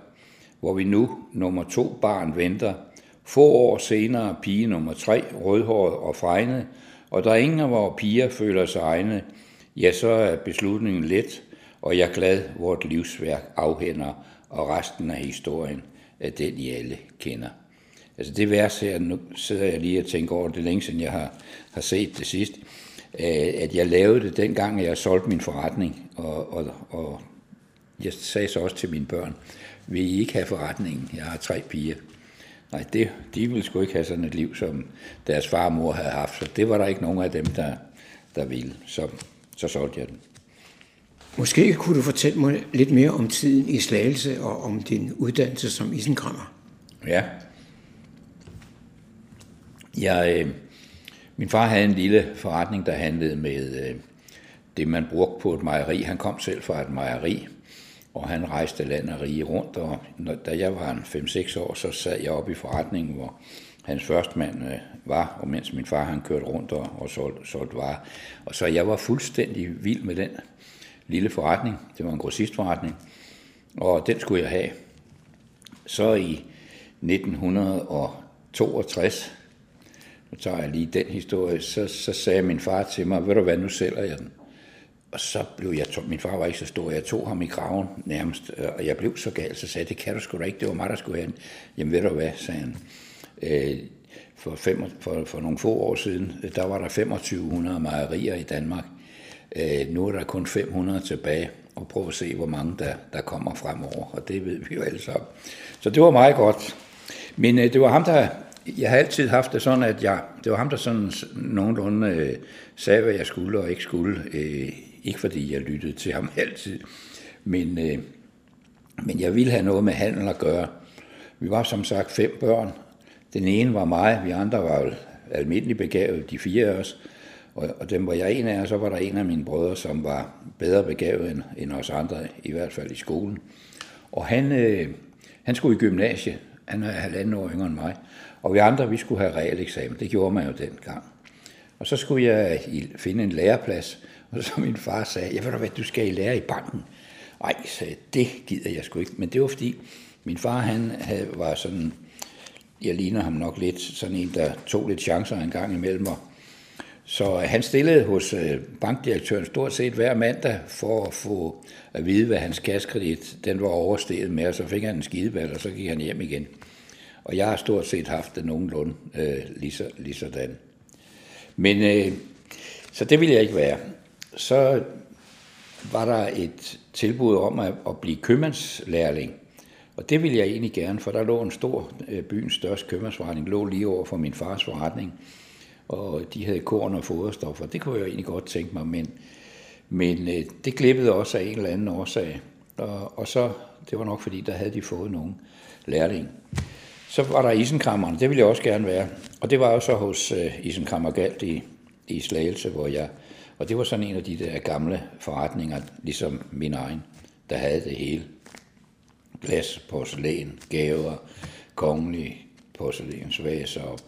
hvor vi nu nummer to barn venter. Få år senere pige nummer tre, rødhåret og fregnet, og der ingen af vores piger føler sig egne, ja, så er beslutningen let, og jeg er glad, vort livsværk afhænder, og resten af historien er den, I alle kender. Altså det vers her, nu sidder jeg lige og tænker over det længe siden jeg har, har set det sidst, at jeg lavede det dengang, jeg solgte min forretning, og, og, og jeg sagde så også til mine børn, vil I ikke have forretningen? Jeg har tre piger. Nej, det, de ville sgu ikke have sådan et liv, som deres far og mor havde haft, så det var der ikke nogen af dem, der, der ville. Så, så solgte jeg den. Måske kunne du fortælle mig lidt mere om tiden i Slagelse og om din uddannelse som isenkrammer. Ja. Jeg, øh, min far havde en lille forretning, der handlede med øh, det, man brugte på et mejeri. Han kom selv fra et mejeri, og han rejste land og rige rundt. Og når, da jeg var 5-6 år, så sad jeg oppe i forretningen, hvor hans første mand øh, var, og mens min far han kørte rundt og, og solgte, solgte varer. Og så jeg var fuldstændig vild med den lille forretning. Det var en grossistforretning, og den skulle jeg have. Så i 1962, nu tager jeg lige den historie, så, så sagde min far til mig, ved du hvad, nu sælger jeg den. Og så blev jeg, min far var ikke så stor, jeg tog ham i kraven nærmest, øh, og jeg blev så gal, så sagde det kan du sgu da ikke, det var mig, der skulle have den. Jamen ved du hvad, sagde han. Øh, for, fem, for, for nogle få år siden, øh, der var der 2500 mejerier i Danmark. Øh, nu er der kun 500 tilbage, og prøv at se, hvor mange der, der kommer fremover, og det ved vi jo alle sammen. Så det var meget godt. Men øh, det var ham, der... Jeg har altid haft det sådan, at jeg, det var ham, der sådan nogenlunde øh, sagde, hvad jeg skulle og ikke skulle. Øh, ikke fordi jeg lyttede til ham altid, men, øh, men jeg ville have noget med handel at gøre. Vi var som sagt fem børn. Den ene var mig, vi andre var jo almindelig begavet, de fire af os. Og, og dem var jeg en af, og så var der en af mine brødre, som var bedre begavet end, end os andre, i hvert fald i skolen. Og han, øh, han skulle i gymnasiet. Han er halvanden år yngre end mig. Og vi andre, vi skulle have realeksamen. Det gjorde man jo dengang. Og så skulle jeg finde en læreplads, og så min far sagde, jeg ved du hvad, du skal i lære i banken. Ej, så det gider jeg sgu ikke. Men det var fordi, min far han havde, var sådan, jeg ligner ham nok lidt, sådan en, der tog lidt chancer en gang imellem, og så øh, han stillede hos øh, bankdirektøren stort set hver mandag for at få at vide, hvad hans kaskredit den var oversteget med, og så fik han en skideball, og så gik han hjem igen. Og jeg har stort set haft det nogenlunde øh, lige, så, lige sådan. Men øh, så det ville jeg ikke være. Så var der et tilbud om at, at blive købmandslærling. Og det ville jeg egentlig gerne, for der lå en stor, øh, byens største købmandsforretning, lå lige over for min fars forretning og de havde korn og foderstoffer. Det kunne jeg egentlig godt tænke mig, men, men øh, det glippede også af en eller anden årsag. Og, og så, det var nok fordi, der havde de fået nogen lærling. Så var der isenkrammerne, det ville jeg også gerne være. Og det var jo så hos øh, Isenkrammer Galt i, i Slagelse, hvor jeg, og det var sådan en af de der gamle forretninger, ligesom min egen, der havde det hele. Glas, porcelæn, gaver, kongelige porcelænsvaser og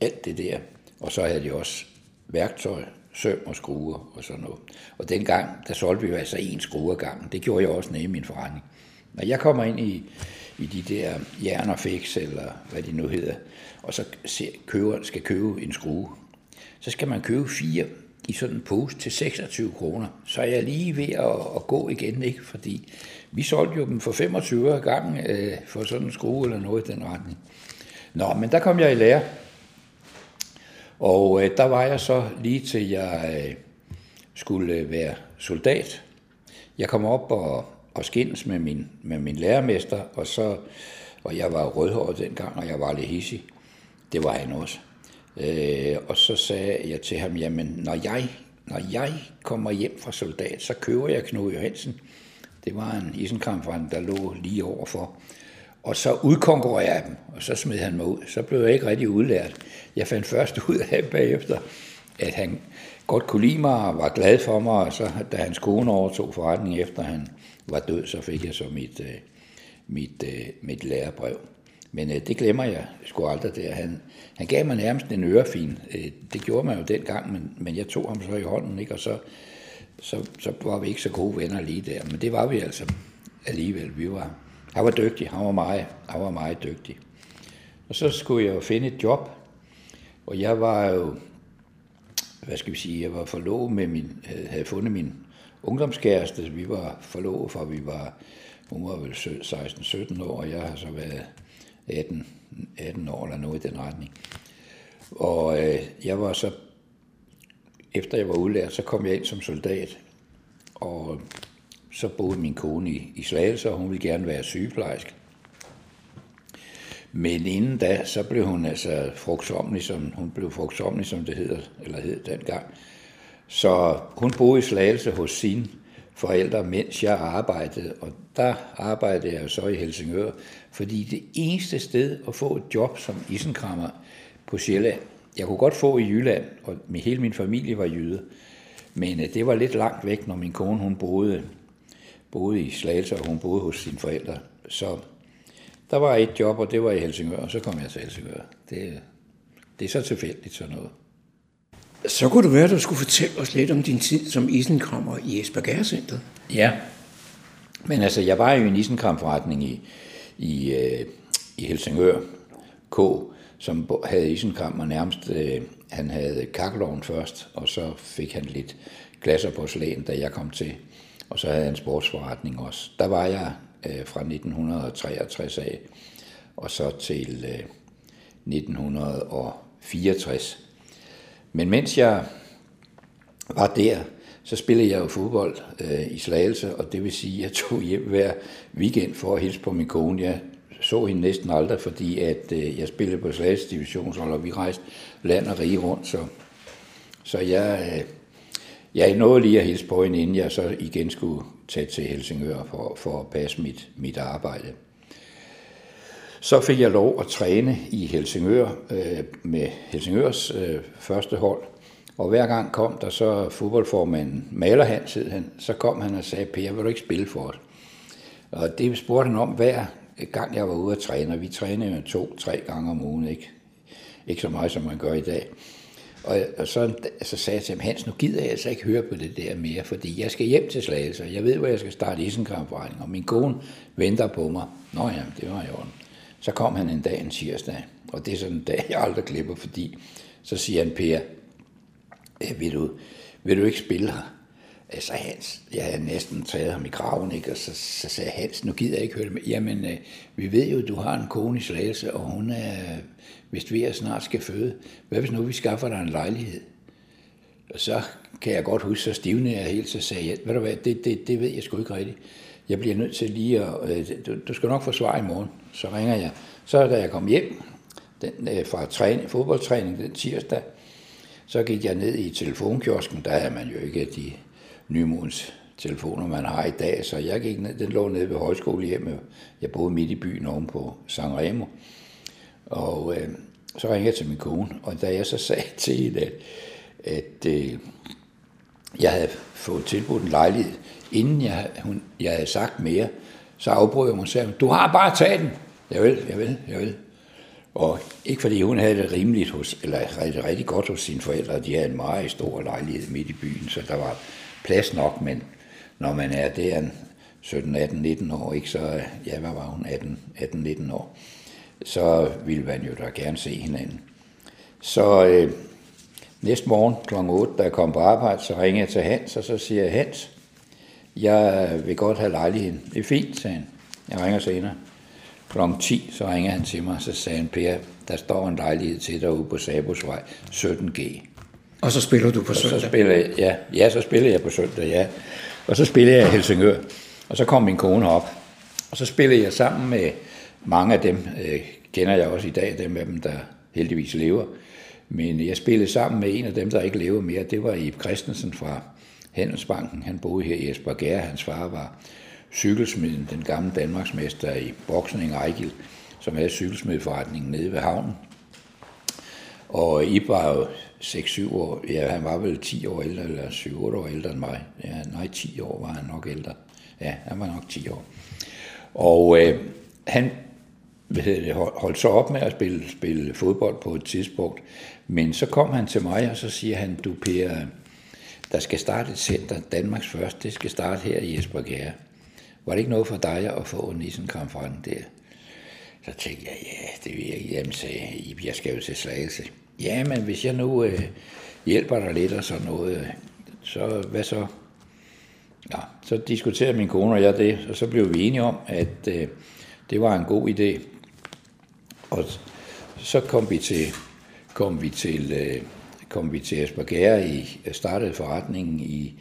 alt det der. Og så havde de også værktøj, søm og skruer og sådan noget. Og dengang, der solgte vi jo altså en skrue ad gangen. Det gjorde jeg også nede i min forretning. Når jeg kommer ind i, i de der jern og fix, eller hvad de nu hedder, og så ser, køber, skal købe en skrue, så skal man købe fire i sådan en pose til 26 kroner. Så er jeg lige ved at, at gå igen, ikke? fordi vi solgte jo dem for 25 øre gang øh, for sådan en skrue eller noget i den retning. Nå, men der kom jeg i lære. Og øh, der var jeg så lige til jeg øh, skulle være soldat. Jeg kom op og, og skændes med min, med min lærermester, og så og jeg var rødhåret dengang, og jeg var lidt hissig. Det var han også. Øh, og så sagde jeg til ham, jamen når jeg, når jeg kommer hjem fra soldat, så køber jeg Knud Johansen. Det var en isenkampfrand, der lå lige overfor. Og så udkonkurrerede jeg dem, og så smed han mig ud. Så blev jeg ikke rigtig udlært. Jeg fandt først ud af bagefter, at han godt kunne lide mig og var glad for mig, og så da hans kone overtog forretningen efter han var død, så fik jeg så mit, øh, mit, øh, mit lærebrev. Men øh, det glemmer jeg sgu aldrig der. Han, han gav mig nærmest en ørefin. Øh, det gjorde man jo dengang, men, men jeg tog ham så i hånden, ikke? og så, så, så var vi ikke så gode venner lige der. Men det var vi altså alligevel. Vi var, han var dygtig, han var meget, han var meget dygtig. Og så skulle jeg jo finde et job, og jeg var jo, hvad skal vi sige, jeg var forlovet med min, øh, havde fundet min ungdomskæreste. Vi var forlovet, for vi var, hun var vel 16-17 år, og jeg har så været 18, 18 år eller noget i den retning. Og øh, jeg var så, efter jeg var udlært, så kom jeg ind som soldat, og så boede min kone i, i Slagelse, og hun ville gerne være sygeplejerske. Men inden da, så blev hun altså frugtsomlig, som, hun blev frugtsomlig, som det hedder, eller hed dengang. Så hun boede i Slagelse hos sine forældre, mens jeg arbejdede, og der arbejdede jeg så i Helsingør, fordi det eneste sted at få et job som isenkrammer på Sjælland, jeg kunne godt få i Jylland, og med hele min familie var jyde, men øh, det var lidt langt væk, når min kone hun boede, boede i Slagelse, og hun boede hos sine forældre. Så der var et job, og det var i Helsingør, og så kom jeg til Helsingør. Det, øh, det er så tilfældigt sådan noget. Så kunne det være, at du skulle fortælle os lidt om din tid som isenkrammer i Esbjerg Ja, men altså, jeg var jo i en isenkramforretning i, i, øh, i Helsingør K, som havde isenkrammer nærmest, øh, han havde kakkeloven først, og så fik han lidt glas og porcelæn, da jeg kom til. Og så havde han en sportsforretning også. Der var jeg øh, fra 1963 af, og så til øh, 1964. Men mens jeg var der, så spillede jeg jo fodbold øh, i Slagelse, og det vil sige, at jeg tog hjem hver weekend for at hilse på min kone. Jeg så hende næsten aldrig, fordi at øh, jeg spillede på Slagelse divisionshold, og vi rejste land og rige rundt, så, så jeg, øh, jeg nåede lige at hilse på hende, inden jeg så igen skulle tage til Helsingør for, for at passe mit, mit arbejde. Så fik jeg lov at træne i Helsingør øh, med Helsingørs øh, første hold. Og hver gang kom der så fodboldformanden, Maler Hans han, så kom han og sagde, Per, vil du ikke spille for os? Og det spurgte han om hver gang jeg var ude at træne, og vi trænede jo to-tre gange om ugen, ikke? ikke så meget som man gør i dag. Og, og så, så sagde jeg til ham, Hans, nu gider jeg altså ikke høre på det der mere, fordi jeg skal hjem til Slagelse, jeg ved, hvor jeg skal starte isenkramforretning, og min kone venter på mig. Nå ja, det var i orden. Så kom han en dag en tirsdag, og det er sådan en dag, jeg aldrig glemmer, fordi så siger han, Per, øh, vil du, vil du ikke spille her? Altså Hans, jeg havde næsten taget ham i graven, ikke? og så, så sagde Hans, nu gider jeg ikke høre det med. Jamen, øh, vi ved jo, at du har en kone i Slagelse, og hun er, hvis vi er snart skal føde, hvad hvis nu vi skaffer dig en lejlighed? Og så kan jeg godt huske, så stivne jeg helt, så sagde jeg, ved du hvad, det, det, det ved jeg sgu ikke rigtigt. Jeg bliver nødt til lige at, øh, du, du skal nok få svar i morgen. Så ringer jeg. Så da jeg kom hjem den, øh, fra træning, fodboldtræning den tirsdag, så gik jeg ned i telefonkiosken. Der er man jo ikke de nymodens telefoner, man har i dag. Så jeg gik ned, den lå nede ved højskolehjemmet. Jeg boede midt i byen oven på San Remo. Og øh, så ringede jeg til min kone, og da jeg så sagde til hende, at, at øh, jeg havde fået tilbudt en lejlighed, inden jeg, hun, jeg havde sagt mere, så afbrød jeg mig og sagde, du har bare taget den. Jeg vil, jeg vil, jeg vil. Og ikke fordi hun havde det rimeligt hos, eller rigtig, rigtig godt hos sine forældre, de havde en meget stor lejlighed midt i byen, så der var plads nok, men når man er der 17, 18, 19 år, ikke, så ja, hvad var hun, 18, 18 19 år, så ville man jo da gerne se hinanden. Så øh, næste morgen kl. 8, da jeg kom på arbejde, så ringede jeg til Hans, og så siger jeg, Hans, jeg vil godt have lejligheden. Det er fint, sagde han. Jeg ringer senere. Kl. 10, så ringer han til mig, og så sagde han, Per, der står en lejlighed til dig ude på Sabosvej, 17G. Og så spiller du på Og søndag? Så spiller jeg, ja, ja, så spiller jeg på søndag, ja. Og så spiller jeg i Helsingør. Og så kom min kone op. Og så spillede jeg sammen med mange af dem, øh, kender jeg også i dag, dem af dem, der heldigvis lever. Men jeg spillede sammen med en af dem, der ikke lever mere. Det var Ib Christensen fra Handelsbanken. Han boede her i Esbjerg. Hans far var cykelsmeden, den gamle Danmarksmester i boksning Ejgil, som havde cykelsmedforretningen nede ved havnen. Og Ib var jo 6-7 år, ja, han var vel 10 år ældre, eller 7-8 år ældre end mig. Ja, nej, 10 år var han nok ældre. Ja, han var nok 10 år. Og øh, han hvad hedder det, holdt så op med at spille, spille fodbold på et tidspunkt. Men så kom han til mig, og så siger han, du Per, der skal starte et center, Danmarks første, det skal starte her i Esbjerg. Var det ikke noget for dig at få en isenkonferent der? Så tænkte jeg, ja, det vil jeg ikke. Jamen, sagde jeg, jeg skal jo til Slagelse. Ja, men hvis jeg nu øh, hjælper dig lidt og sådan noget, øh, så hvad så? Ja, så diskuterede min kone og jeg det, og så blev vi enige om, at øh, det var en god idé. Og så kom vi til, kom vi til, øh, kom vi til Esbjerg i øh, startede forretningen i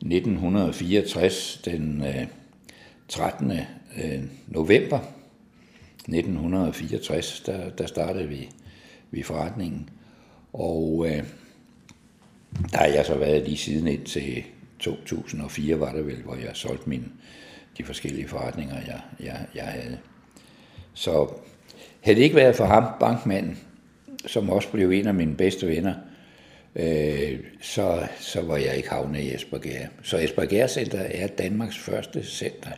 1964, den øh, 13. Øh, november 1964, der, der startede vi, vi forretningen. Og øh, der har jeg så været lige siden indtil 2004, var det vel, hvor jeg solgte mine, de forskellige forretninger, jeg, jeg, jeg havde. Så havde det ikke været for ham, bankmanden, som også blev en af mine bedste venner, øh, så, så var jeg ikke havnet i Esbjerg. Så Esbjerg Center er Danmarks første center.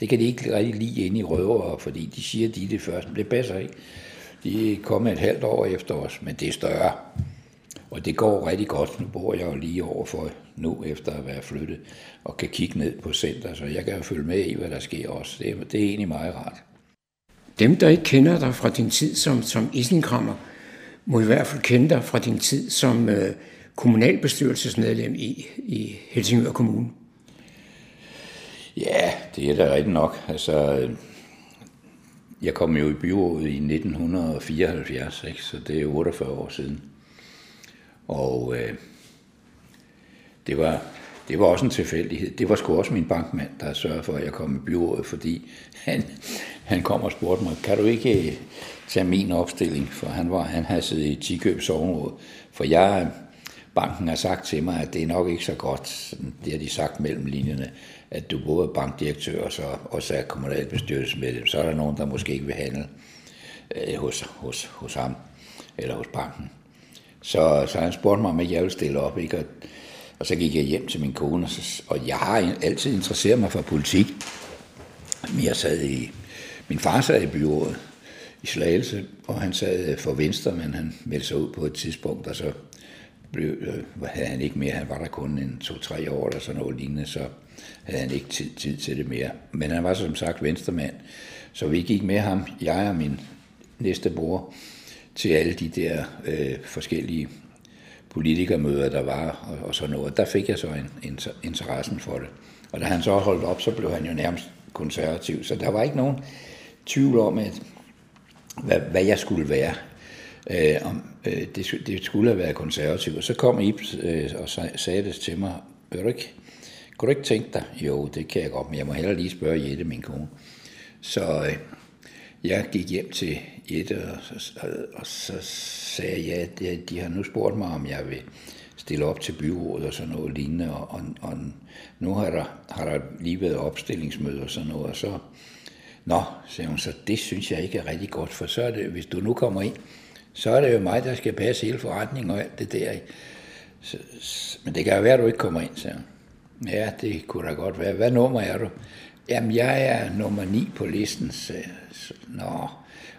Det kan de ikke rigtig lide inde i Røver, fordi de siger, de er det første, men det passer ikke. De er kommet et halvt år efter os, men det er større. Og det går rigtig godt. Nu bor jeg jo lige overfor nu, efter at være flyttet, og kan kigge ned på center, så jeg kan jo følge med i, hvad der sker også. Det er, det er egentlig meget rart. Dem, der ikke kender dig fra din tid som, som isenkrammer, må i hvert fald kende dig fra din tid som øh, kommunalbestyrelsesmedlem i, i Helsingør Kommune. Ja, det er da rigtigt nok. Altså, øh, jeg kom jo i byrådet i 1974, ikke? så det er 48 år siden. Og øh, det, var, det var også en tilfældighed. Det var sgu også min bankmand, der sørgede for, at jeg kom i byrådet, fordi han, han kom og spurgte mig, kan du ikke øh, tage min opstilling? For han, var, han havde siddet i Tikøbs område. For jeg, banken har sagt til mig, at det er nok ikke så godt, det har de sagt mellem linjerne, at du både er bankdirektør og så også er kommunalbestyrelsesmedlem. Så er der nogen, der måske ikke vil handle øh, hos, hos, hos ham eller hos banken. Så, så han spurgte mig, om jeg ville stille op. Ikke? Og, og så gik jeg hjem til min kone, og, så, og jeg har altid interesseret mig for politik. Men jeg sad i, min far sad i byrådet i Slagelse, og han sad øh, for Venstre, men han meldte sig ud på et tidspunkt, og så blev, øh, havde han ikke mere. Han var der kun en to-tre år eller sådan noget lignende, så havde han ikke tid, tid til det mere. Men han var som sagt venstremand, så vi gik med ham, jeg og min næste bror, til alle de der øh, forskellige politikermøder, der var, og, og sådan noget. Der fik jeg så en, en, interessen for det. Og da han så holdt op, så blev han jo nærmest konservativ. Så der var ikke nogen tvivl om, at, hvad, hvad jeg skulle være. Øh, om, øh, det, det skulle have været konservativ. Og så kom Ib øh, og sagde det til mig, Vil du ikke, kunne du ikke tænke dig? Jo, det kan jeg godt, men jeg må hellere lige spørge Jette, min kone. Så øh, jeg gik hjem til Jette, og, og, og så sagde jeg, ja, de, de har nu spurgt mig, om jeg vil stille op til byrådet og sådan noget lignende, og, og, og nu har der, har der lige været opstillingsmøder og sådan noget, og så, nå, sagde hun, så det synes jeg ikke er rigtig godt, for så er det, hvis du nu kommer ind, så er det jo mig, der skal passe hele forretningen og alt det der. Så, men det kan jo være, at du ikke kommer ind, sagde hun. Ja, det kunne da godt være. Hvad nummer er du? Jamen, jeg er nummer 9 på listen. sagde så, nå,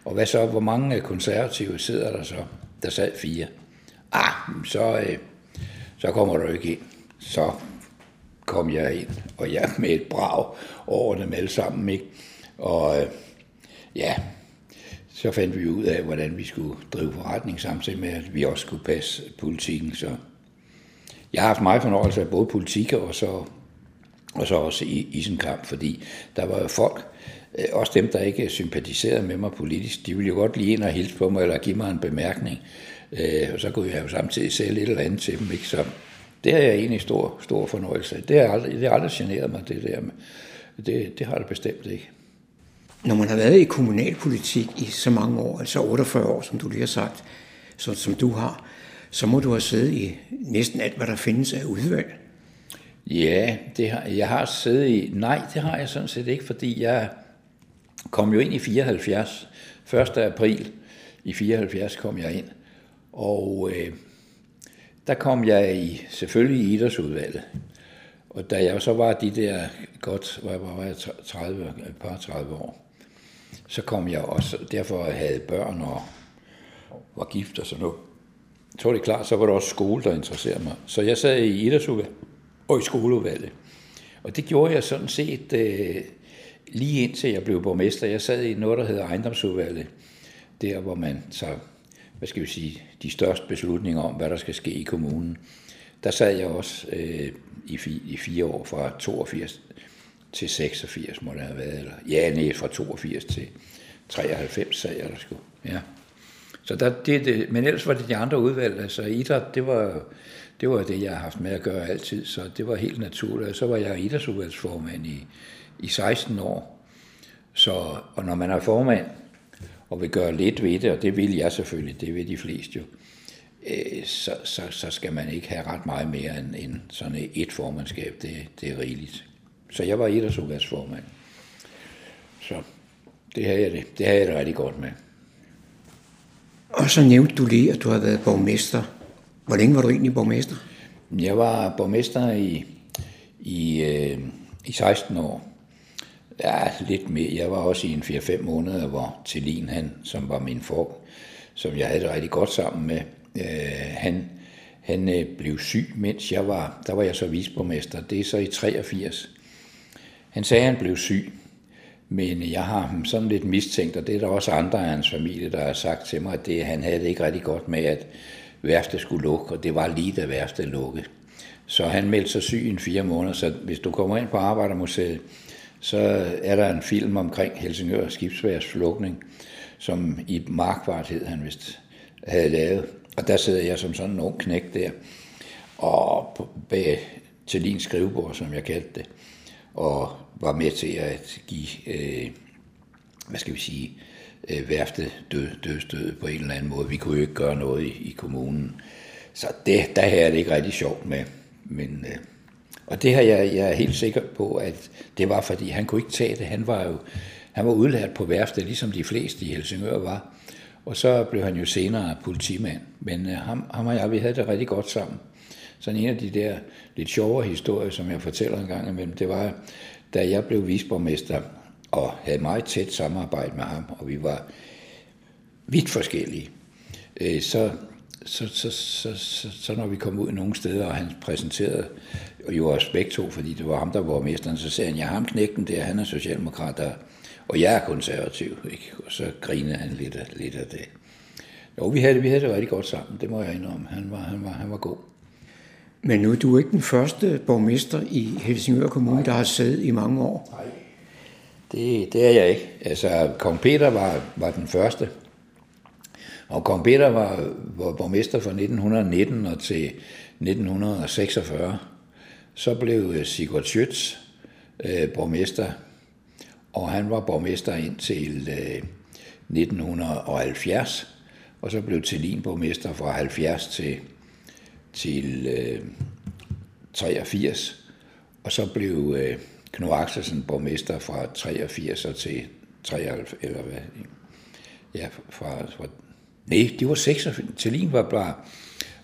og hvad så? Hvor mange konservative sidder der så? Der sad fire. Ah, så, øh, så kommer du ikke ind. Så kom jeg ind, og jeg med et brag over dem alle sammen, ikke? Og øh, ja, så fandt vi ud af, hvordan vi skulle drive forretning, samtidig med, at vi også skulle passe politikken. Så jeg har haft meget fornøjelse af både politik og så, og så også i, i kamp, fordi der var jo folk, øh, også dem, der ikke sympatiserede med mig politisk, de ville jo godt lige ind og hilse på mig, eller give mig en bemærkning. Øh, og så kunne jeg jo samtidig sælge et eller andet til dem. Ikke? Så det har jeg egentlig stor, stor fornøjelse Det har aldrig, det har aldrig generet mig, det der. Det, det har det bestemt ikke. Når man har været i kommunalpolitik i så mange år, altså 48 år, som du lige har sagt, så, som du har, så må du have siddet i næsten alt, hvad der findes af udvalg. Ja, det har, jeg har siddet i... Nej, det har jeg sådan set ikke, fordi jeg kom jo ind i 74. 1. april i 74 kom jeg ind. Og øh, der kom jeg i, selvfølgelig i idrætsudvalget. Og da jeg så var de der godt, hvor jeg var 30, et par 30 år, så kom jeg også, derfor havde børn og var gift og sådan noget. Så var det klart, så var der også skole, der interesserede mig. Så jeg sad i idrætsudvalget og i skoleudvalget. Og det gjorde jeg sådan set øh, lige indtil jeg blev borgmester. Jeg sad i noget, der hedder ejendomsudvalget. Der, hvor man tager, hvad skal vi sige, de største beslutninger om, hvad der skal ske i kommunen. Der sad jeg også øh, i, fi, i fire år, fra 82 til 86 må det have været. Eller, ja, nej, fra 82 til 93 sad jeg der sgu. Ja. Så der, det, det, men ellers var det de andre udvalg. Altså idræt, det var, det var det, jeg har haft med at gøre altid, så det var helt naturligt. Og så var jeg idrætsudvalgsformand i, i 16 år. Så, og når man er formand og vil gøre lidt ved det, og det vil jeg selvfølgelig, det vil de fleste jo, øh, så, så, så skal man ikke have ret meget mere end, end sådan et formandskab. Det, det er rigeligt. Så jeg var idrætsudvalgsformand. Så det har jeg det. Det har jeg det rigtig godt med. Og så nævnte du lige, at du har været borgmester. Hvor længe var du egentlig borgmester? Jeg var borgmester i, i, øh, i 16 år. Ja, lidt mere. Jeg var også i en 4-5 måneder, hvor Tillin, han, som var min for, som jeg havde det rigtig godt sammen med, øh, han, han øh, blev syg, mens jeg var, der var jeg så visborgmester. Det er så i 83. Han sagde, at han blev syg, men jeg har ham sådan lidt mistænkt, og det er der også andre af hans familie, der har sagt til mig, at det, han havde det ikke rigtig godt med, at værftet skulle lukke, og det var lige da værftet lukkede. Så han meldte sig syg i en fire måneder, så hvis du kommer ind på Arbejdermuseet, så er der en film omkring Helsingør Skibsværs flugtning, som i Markvart hed han vist havde lavet. Og der sidder jeg som sådan en ung knæk der, og bag til din skrivebord, som jeg kaldte det, og var med til at give, øh, hvad skal vi sige, øh, værfte død, dødstød på en eller anden måde. Vi kunne jo ikke gøre noget i, i kommunen. Så det, der er det ikke rigtig sjovt med. Men, øh, og det her, jeg, jeg er helt sikker på, at det var, fordi han kunne ikke tage det. Han var jo han var udlært på værftet, ligesom de fleste i Helsingør var. Og så blev han jo senere politimand. Men øh, ham, ham og jeg, vi havde det rigtig godt sammen. Så en af de der lidt sjovere historier, som jeg fortæller en gang imellem, det var, da jeg blev visborgmester og havde meget tæt samarbejde med ham, og vi var vidt forskellige, øh, så, så, så, så, så, så når vi kom ud nogle steder, og han præsenterede og jo også begge to, fordi det var ham, der var mesteren, så sagde han, ja, ham knægten der, han er socialdemokrat, der, og jeg er konservativ, ikke? og så grinede han lidt af, lidt af det. Jo, vi havde, det, vi havde det rigtig godt sammen, det må jeg indrømme. Han var, han var, han var god. Men nu er du ikke den første borgmester i Helsingør Kommune, Nej. der har siddet i mange år. Nej, det, det er jeg ikke. Altså, Kong Peter var, var den første. Og Kong Peter var, var borgmester fra 1919 og til 1946. Så blev øh, Sigurd Schütz øh, borgmester, og han var borgmester indtil øh, 1970. Og så blev Tillin borgmester fra 70 til til øh, 83, og så blev øh, Knud Axelsen borgmester fra 83 til 93, eller hvad? Ja, fra, fra nej, det var 86. Tillin var, bare,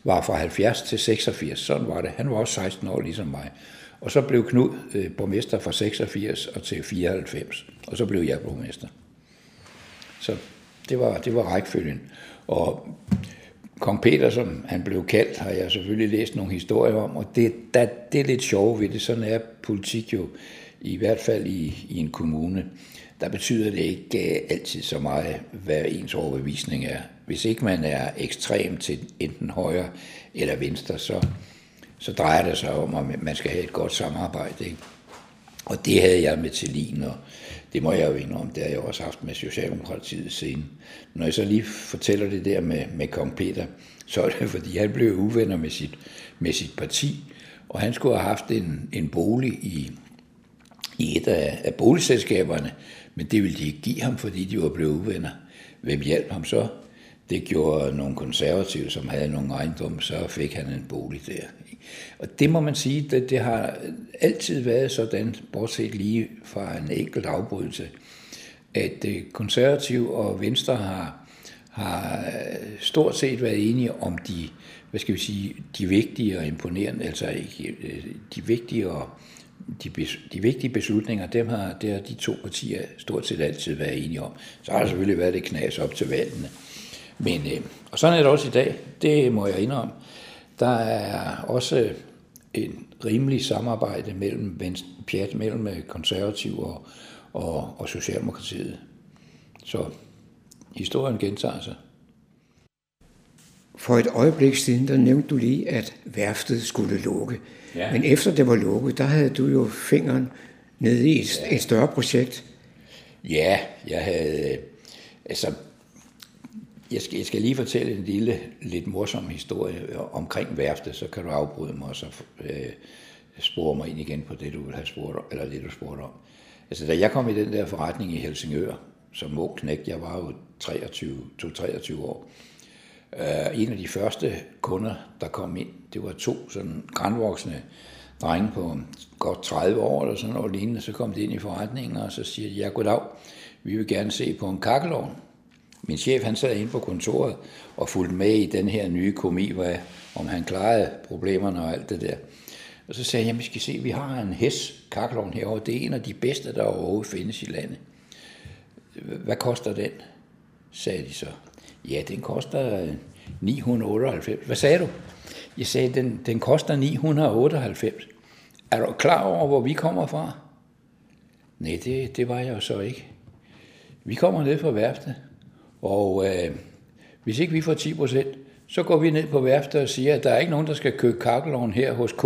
var fra 70 til 86, sådan var det. Han var også 16 år ligesom mig. Og så blev Knud øh, borgmester fra 86 og til 94, og så blev jeg borgmester. Så det var, det var rækkefølgen. Og Kong Peter, som han blev kaldt, har jeg selvfølgelig læst nogle historier om, og det, der, det er lidt sjovt ved det. Sådan er politik jo, i hvert fald i, i en kommune. Der betyder det ikke øh, altid så meget, hvad ens overbevisning er. Hvis ikke man er ekstrem til enten højre eller venstre, så, så drejer det sig om, at man skal have et godt samarbejde. Ikke? Og det havde jeg med Tillin, og det må jeg jo indrømme, det har jeg også haft med Socialdemokratiet siden. Når jeg så lige fortæller det der med, med kong Peter, så er det fordi, han blev uvenner med sit, med sit parti, og han skulle have haft en, en bolig i, i et af, af boligselskaberne, men det ville de ikke give ham, fordi de var blevet uvenner. Hvem hjalp ham så? Det gjorde nogle konservative, som havde nogle ejendomme, så fik han en bolig der. Og det må man sige, det, det har altid været sådan, bortset lige fra en enkelt afbrydelse, at øh, konservativ og venstre har, har øh, stort set været enige om de, hvad skal vi sige, de vigtige og imponerende, altså ikke, de vigtige og de, de vigtige beslutninger, dem har, det har de to partier stort set altid været enige om. Så har der selvfølgelig været det knas op til valgene. Men, øh, og sådan er det også i dag, det må jeg indrømme. Der er også en rimelig samarbejde mellem, pjat, mellem øh, konservativ og, og, og Socialdemokratiet. Så historien gentager sig. For et øjeblik siden, der nævnte du lige, at værftet skulle lukke. Ja. Men efter det var lukket, der havde du jo fingeren nede i et, ja. et større projekt. Ja, jeg havde... Altså, jeg skal, jeg skal lige fortælle en lille, lidt morsom historie omkring værftet, så kan du afbryde mig og så øh, spore mig ind igen på det, du vil have spurgt eller det, du spurgte om. Altså, da jeg kom i den der forretning i Helsingør, som ung knæk, jeg var jo 23, 23 år, øh, en af de første kunder, der kom ind, det var to sådan grænvoksne drenge på godt 30 år eller sådan noget lignende, så kom de ind i forretningen, og så siger de, ja goddag, vi vil gerne se på en kakkelovn. Min chef han sad inde på kontoret og fulgte med i den her nye komi, hvad, om han klarede problemerne og alt det der. Og så sagde jeg, at vi skal se, vi har en hæs kakkelovn herovre. Det er en af de bedste, der overhovedet findes i landet. Hvad koster den? sagde de så. Ja, den koster øh, 998. Hvad sagde du? Jeg sagde, den, den koster 998. Er du klar over, hvor vi kommer fra? Nej, det, det var jeg jo så ikke. Vi kommer ned fra værftet. Og øh, hvis ikke vi får 10 procent, så går vi ned på værftet og siger, at der er ikke nogen, der skal købe kakkeloven her hos K.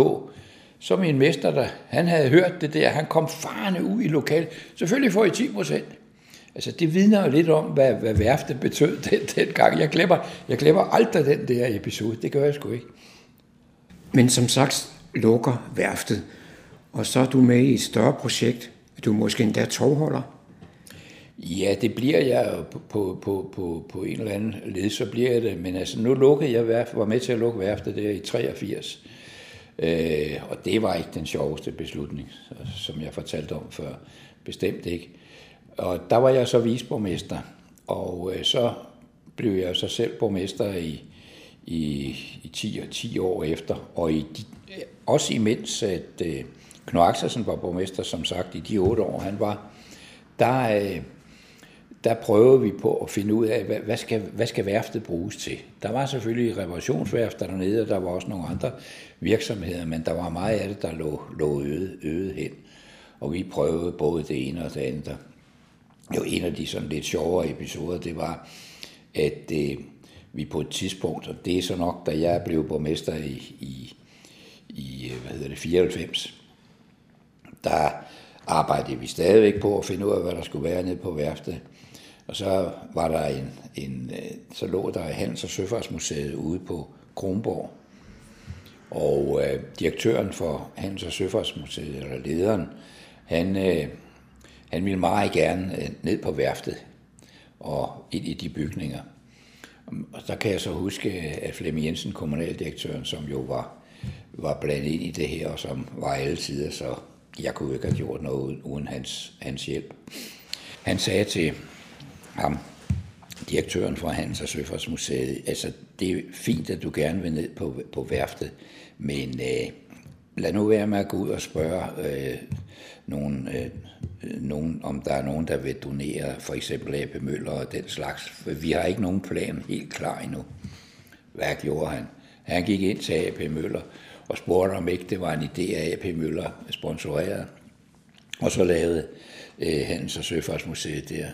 Så min mester, der, han havde hørt det der, han kom farne ud i lokalet. Selvfølgelig får I 10 procent. Altså, det vidner jo lidt om, hvad, hvad værftet betød den, den gang. Jeg glemmer, jeg glemmer aldrig den der episode. Det gør jeg sgu ikke. Men som sagt lukker værftet, og så er du med i et større projekt. Du er måske endda tovholder. Ja, det bliver jeg på, på, på, på, på en eller anden led, så bliver jeg det. Men altså, nu lukkede jeg værft, var med til at lukke værftet der i 83. Øh, og det var ikke den sjoveste beslutning, som jeg fortalte om før. Bestemt ikke. Og der var jeg så visborgmester, og øh, så blev jeg så selv borgmester i, i, i 10, 10 år efter. Og i de, også imens, at øh, Knud Axelsen var borgmester, som sagt, i de otte år, han var, der... Øh, der prøvede vi på at finde ud af, hvad, hvad, skal, hvad skal værftet bruges til. Der var selvfølgelig reparationsværfter dernede, og der var også nogle andre virksomheder, men der var meget af det, der lå, lå øde, øde hen. Og vi prøvede både det ene og det andet. Jo, en af de sådan lidt sjovere episoder, det var, at øh, vi på et tidspunkt, og det er så nok, da jeg blev borgmester i, i, i øh, hvad hedder det, 94, der arbejdede vi stadigvæk på at finde ud af, hvad der skulle være nede på værftet. Og så var der en, en øh, så lå der Handels- og Søfartsmuseet ude på Kronborg. Og øh, direktøren for Handels- og Søfartsmuseet, eller lederen, han, øh, han ville meget gerne øh, ned på værftet og ind i de bygninger. Og der kan jeg så huske, øh, at Flemming Jensen, kommunaldirektøren, som jo var, var blandet ind i det her, og som var alle tider, så jeg kunne ikke have gjort noget uden hans, hans hjælp. Han sagde til ham, direktøren for Handels- og Søfartsmuseet, altså det er fint, at du gerne vil ned på, på værftet, men øh, lad nu være med at gå ud og spørge øh, nogen, øh, nogen, om der er nogen, der vil donere for eksempel AP Møller og den slags. For vi har ikke nogen plan helt klar endnu. Hvad gjorde han? Han gik ind til AP Møller og spurgte, om ikke det var en idé, at AP Møller sponsorerede. Og så lavede øh, Handels- og Søfartsmuseet der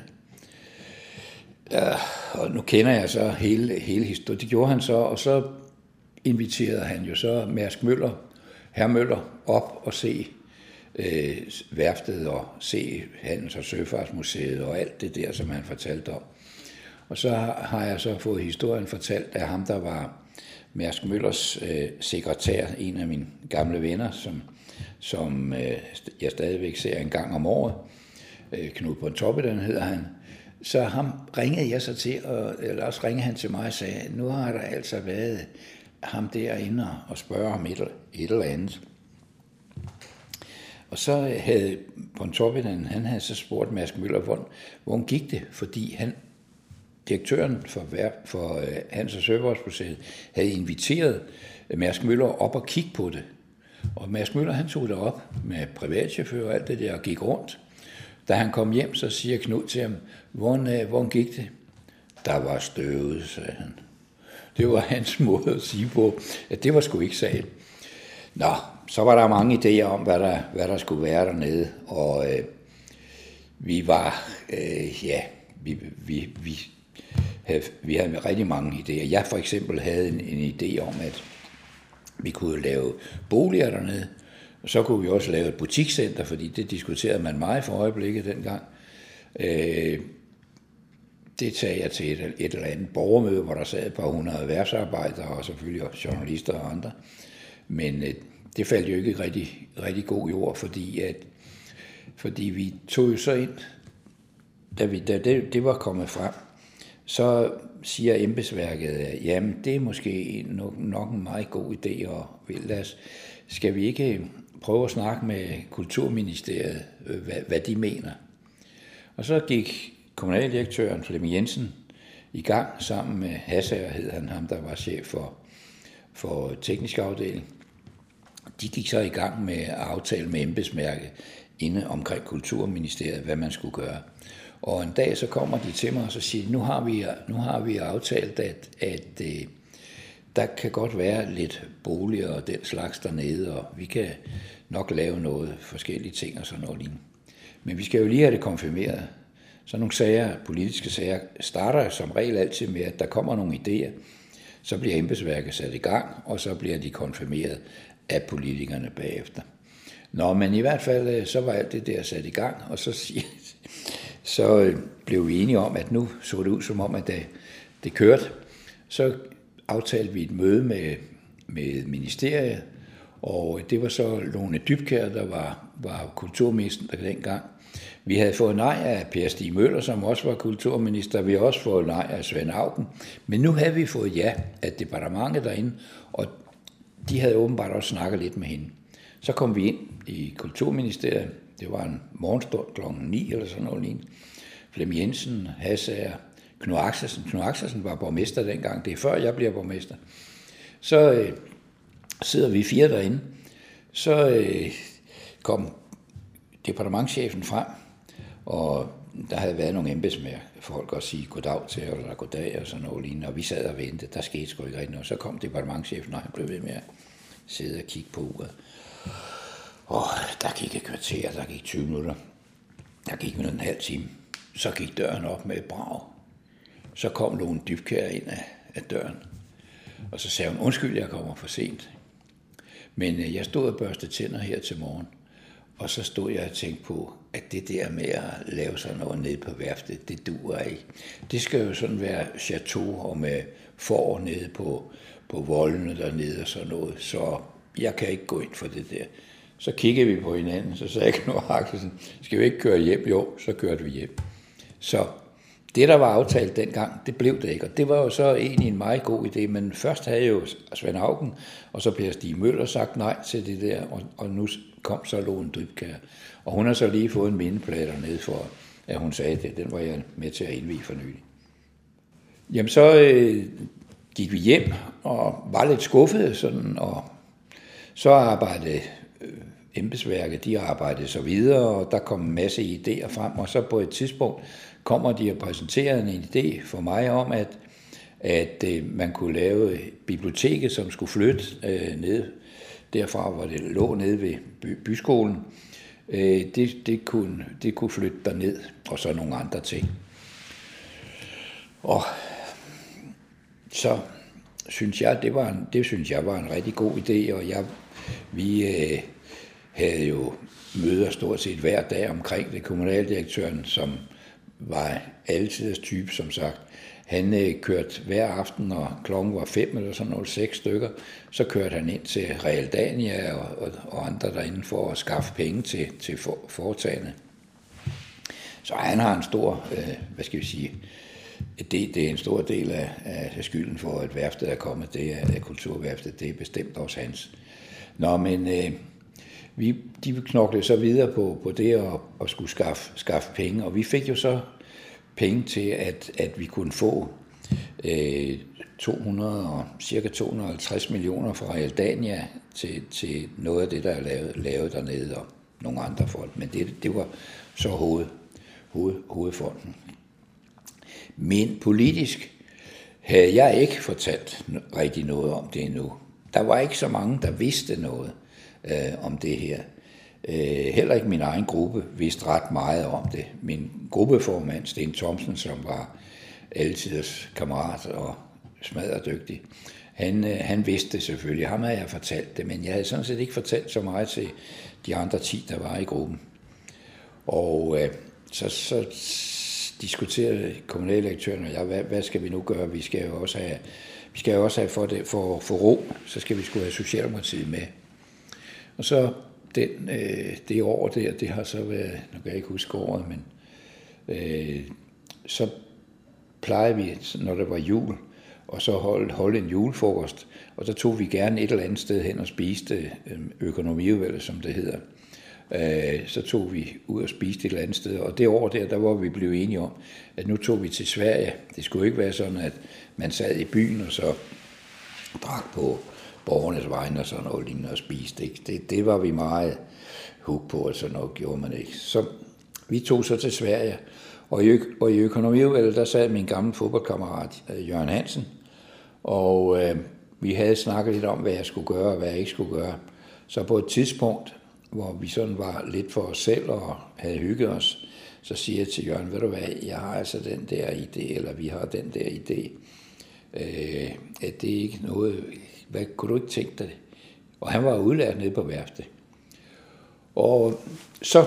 Ja, og nu kender jeg så hele, hele historien. Det gjorde han så, og så inviterede han jo så Mærsk Møller, herr Møller, op og se øh, værftet og se Handels- og Søfartsmuseet og alt det der, som han fortalte om. Og så har jeg så fået historien fortalt af ham, der var Mærsk Møllers øh, sekretær, en af mine gamle venner, som, som øh, jeg stadigvæk ser en gang om året. Øh, Knud Bontoppe, den hedder han. Så ham ringede jeg så til, og, eller også ringede han til mig og sagde, nu har der altså været ham derinde og spørge om et, et eller andet. Og så havde Pontoppidan, han havde så spurgt Mads Møller, hvor, hvor gik det, fordi han, direktøren for, for uh, Hans og Søborgsmuseet havde inviteret Mærsk Møller op og kigge på det. Og Mærsk Møller, han tog det op med privatchauffør og alt det der, og gik rundt. Da han kom hjem, så siger Knud til ham, hvordan, hvor hvordan gik det? Der var støvet, sagde han. Det var hans måde at sige på, at det var sgu ikke sagen. Nå, så var der mange idéer om, hvad der, hvad der skulle være dernede, og øh, vi var, øh, ja, vi, vi, vi, havde, vi havde rigtig mange idéer. Jeg for eksempel havde en, en idé om, at vi kunne lave boliger dernede, så kunne vi også lave et butikscenter, fordi det diskuterede man meget for øjeblikket dengang. Øh, det sagde jeg til et, et eller andet borgermøde, hvor der sad et par hundrede værtsarbejdere og selvfølgelig også journalister og andre. Men øh, det faldt jo ikke rigtig, rigtig god jord, fordi, at, fordi vi tog jo så ind, da, vi, da det, det var kommet frem, så siger embedsværket, at jamen, det er måske nok, nok en meget god idé, og lad os, skal vi ikke øh, prøve at snakke med Kulturministeriet, øh, hvad, hvad de mener. Og så gik kommunaldirektøren Flemming Jensen i gang sammen med Hassager, hed han ham, der var chef for, for teknisk afdeling. De gik så i gang med at aftale med embedsmærket inde omkring Kulturministeriet, hvad man skulle gøre. Og en dag så kommer de til mig og så siger, nu har vi, nu har vi aftalt, at, at at der kan godt være lidt boliger og den slags dernede, og vi kan nok lave noget forskellige ting og sådan noget lignende. Men vi skal jo lige have det konfirmeret. Så nogle sager, politiske sager, starter som regel altid med, at der kommer nogle idéer, så bliver embedsværket sat i gang, og så bliver de konfirmeret af politikerne bagefter. Nå, men i hvert fald, øh, så var alt det der sat i gang, og så, så øh, blev vi enige om, at nu så det ud som om, at det, det kørte. Så aftalte vi et møde med, med ministeriet, og det var så Lone Dybkær, der var, var kulturminister dengang. Vi havde fået nej af Per Stig Møller, som også var kulturminister. Vi havde også fået nej af Svend Augen. Men nu havde vi fået ja af departementet derinde, og de havde åbenbart også snakket lidt med hende. Så kom vi ind i Kulturministeriet. Det var en morgenstund kl. 9 eller sådan noget lignende. Flem Jensen, Hassager, Knud Axelsen. Knud Axelsen var borgmester dengang. Det er før jeg bliver borgmester. Så øh, sidder vi fire derinde. Så øh, kom departementchefen frem, og der havde været nogle embedsmænd, folk også sige goddag til, eller goddag og sådan noget lignende, og vi sad og ventede, der skete sgu ikke rigtig noget. Så kom departementchefen, og han blev ved med at sidde og kigge på uret. Og der gik et kvarter, der gik 20 minutter, der gik en halv time. Så gik døren op med et brag. Så kom Lone dybkær ind af, af døren. Og så sagde hun, undskyld, jeg kommer for sent. Men øh, jeg stod og børste tænder her til morgen. Og så stod jeg og tænkte på, at det der med at lave sådan noget nede på værftet, det duer ikke. Det skal jo sådan være chateau og med får nede på, på voldene dernede og sådan noget. Så jeg kan ikke gå ind for det der. Så kiggede vi på hinanden, så sagde jeg noget Axelsen, skal vi ikke køre hjem? Jo, så kørte vi hjem. Så det, der var aftalt dengang, det blev det ikke. Og det var jo så egentlig en meget god idé, men først havde jo Svend Augen og så Per Stig Møller sagt nej til det der, og, og nu kom så Lone Drybkær. Og hun har så lige fået en mindeplade ned for, at hun sagde det. Den var jeg med til at indvige for nylig. Jamen så øh, gik vi hjem og var lidt skuffede, sådan, og så arbejdede øh, embedsværket, de arbejdede så videre, og der kom en masse idéer frem, og så på et tidspunkt kommer de og præsenterer en idé for mig om, at, at øh, man kunne lave biblioteket, som skulle flytte øh, ned derfra, hvor det lå nede ved by, byskolen. Øh, det, det, kunne, det kunne flytte derned, og så nogle andre ting. Og så synes jeg, det, var en, det synes jeg var en rigtig god idé, og jeg, vi øh, havde jo møder stort set hver dag omkring det. Kommunaldirektøren, som var altidens type, som sagt, han øh, kørte hver aften, og klokken var fem eller sådan noget, seks stykker, så kørte han ind til Realdania og, og, og andre derinde for at skaffe penge til, til for, foretagene. Så han har en stor, øh, hvad skal vi sige, det, det er en stor del af, af skylden for, at værftet er kommet, det er, at kulturværftet, det er bestemt også hans. Nå, men øh, vi, de knoklede så videre på, på det at, at skulle skaffe, skaffe penge, og vi fik jo så penge til, at, at vi kunne få øh, 200 og cirka 250 millioner fra Realdania til, til noget af det, der er lavet, lavet dernede, og nogle andre folk. Men det, det var så hoved, hoved, hovedfonden. Men politisk havde jeg ikke fortalt rigtig noget om det endnu. Der var ikke så mange, der vidste noget øh, om det her. Øh, heller ikke min egen gruppe vidste ret meget om det. Min gruppeformand, Sten Thomsen, som var altiders kammerat og smadredygtig, han, øh, han vidste det selvfølgelig. Ham havde jeg fortalt det, men jeg havde sådan set ikke fortalt så meget til de andre 10, der var i gruppen. Og øh, så, så diskuterede kommunaldirektøren og jeg, hvad, hvad skal vi nu gøre? Vi skal jo også have, vi skal jo også have for, det, for, for ro, så skal vi skulle have Socialdemokratiet med. Og så den, øh, det år der, det har så været, nu kan jeg ikke huske året, men øh, så plejede vi, når der var jul, og så holde, holde en julefrokost, og så tog vi gerne et eller andet sted hen og spiste øh, økonomiudvalget, som det hedder. Øh, så tog vi ud og spiste et eller andet sted, og det år der, der var vi blevet enige om, at nu tog vi til Sverige. Det skulle ikke være sådan, at man sad i byen og så drak på borgernes vegne og sådan noget lignende og spiste. Ikke? Det, det var vi meget hug på, at sådan noget gjorde man ikke. Så vi tog så til Sverige, og i, og i økonomiudvalget, der sad min gamle fodboldkammerat øh, Jørgen Hansen, og øh, vi havde snakket lidt om, hvad jeg skulle gøre og hvad jeg ikke skulle gøre. Så på et tidspunkt, hvor vi sådan var lidt for os selv og havde hygget os, så siger jeg til Jørgen, ved du hvad, jeg har altså den der idé, eller vi har den der idé. Øh, at det er ikke noget, hvad kunne du ikke tænke dig det? Og han var udlært nede på værftet. Og så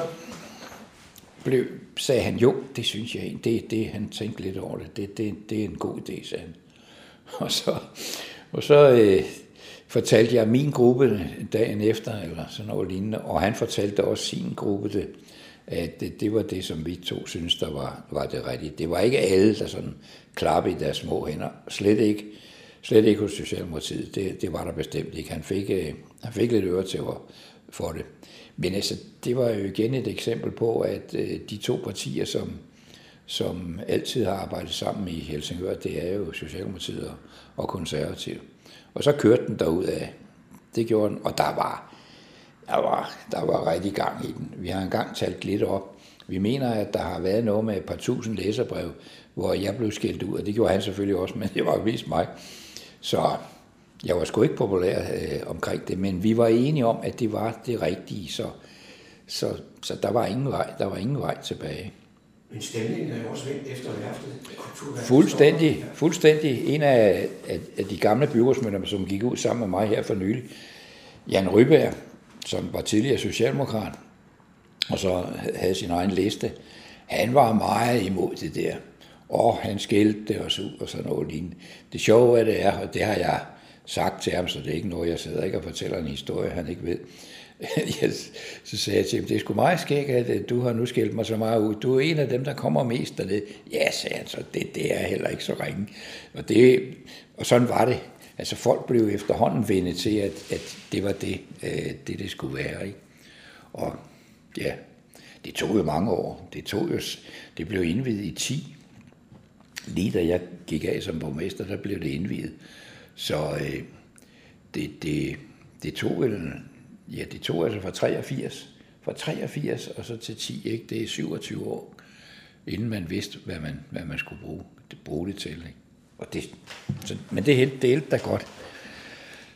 blev, sagde han, jo, det synes jeg, det er det, han tænkte lidt over det. Det, det, det er en god idé, sagde han. Og så, og så øh, fortalte jeg min gruppe dagen efter, eller sådan noget lignende, og han fortalte også sin gruppe det, at det, det var det, som vi to synes, der var, var det rigtige. Det var ikke alle, der sådan klappede i deres små hænder. Slet ikke, slet ikke hos Socialdemokratiet. Det, det var der bestemt ikke. Han fik, øh, han fik lidt øre til for det. Men altså, det var jo igen et eksempel på, at øh, de to partier, som, som altid har arbejdet sammen i Helsingør, det er jo Socialdemokratiet og, og Konservativ. Og så kørte den derud af. Det gjorde den, og der var, der var, der var rigtig gang i den. Vi har engang talt lidt op. Vi mener, at der har været noget med et par tusind læserbrev, hvor jeg blev skældt ud, og det gjorde han selvfølgelig også, men det var vist mig. Så jeg var sgu ikke populær øh, omkring det, men vi var enige om, at det var det rigtige, så, så, så der, var ingen vej, der var ingen vej tilbage. Men stemningen er jo også vendt efter værftet. Fuldstændig, fuldstændig. En af, af, af de gamle byrådsmedlemmer, som gik ud sammen med mig her for nylig, Jan Ryberg, som var tidligere socialdemokrat, og så havde sin egen liste, han var meget imod det der. Og han skældte os ud og sådan noget lignende. Det sjove er det er, og det har jeg sagt til ham, så det er ikke noget, jeg sidder ikke og fortæller en historie, han ikke ved. så sagde jeg til ham, det er sgu meget skægt, at øh, du har nu skældt mig så meget ud. Du er en af dem, der kommer mest dernede. Ja, sagde han så, det, det er heller ikke så ringe. Og, det, og sådan var det. Altså folk blev efterhånden vendet til, at, at det var det, øh, det, det skulle være. Ikke? Og ja, det tog jo mange år. Det tog jo, det blev indvidet i 10. Lige da jeg gik af som borgmester, der blev det indviet. Så øh, det, det, det tog vel, ja, det tog altså fra 83, fra 83 og så til 10, ikke? det er 27 år, inden man vidste, hvad man, hvad man skulle bruge det, bruge det til. Ikke? Og det, så, men det hele delt da godt.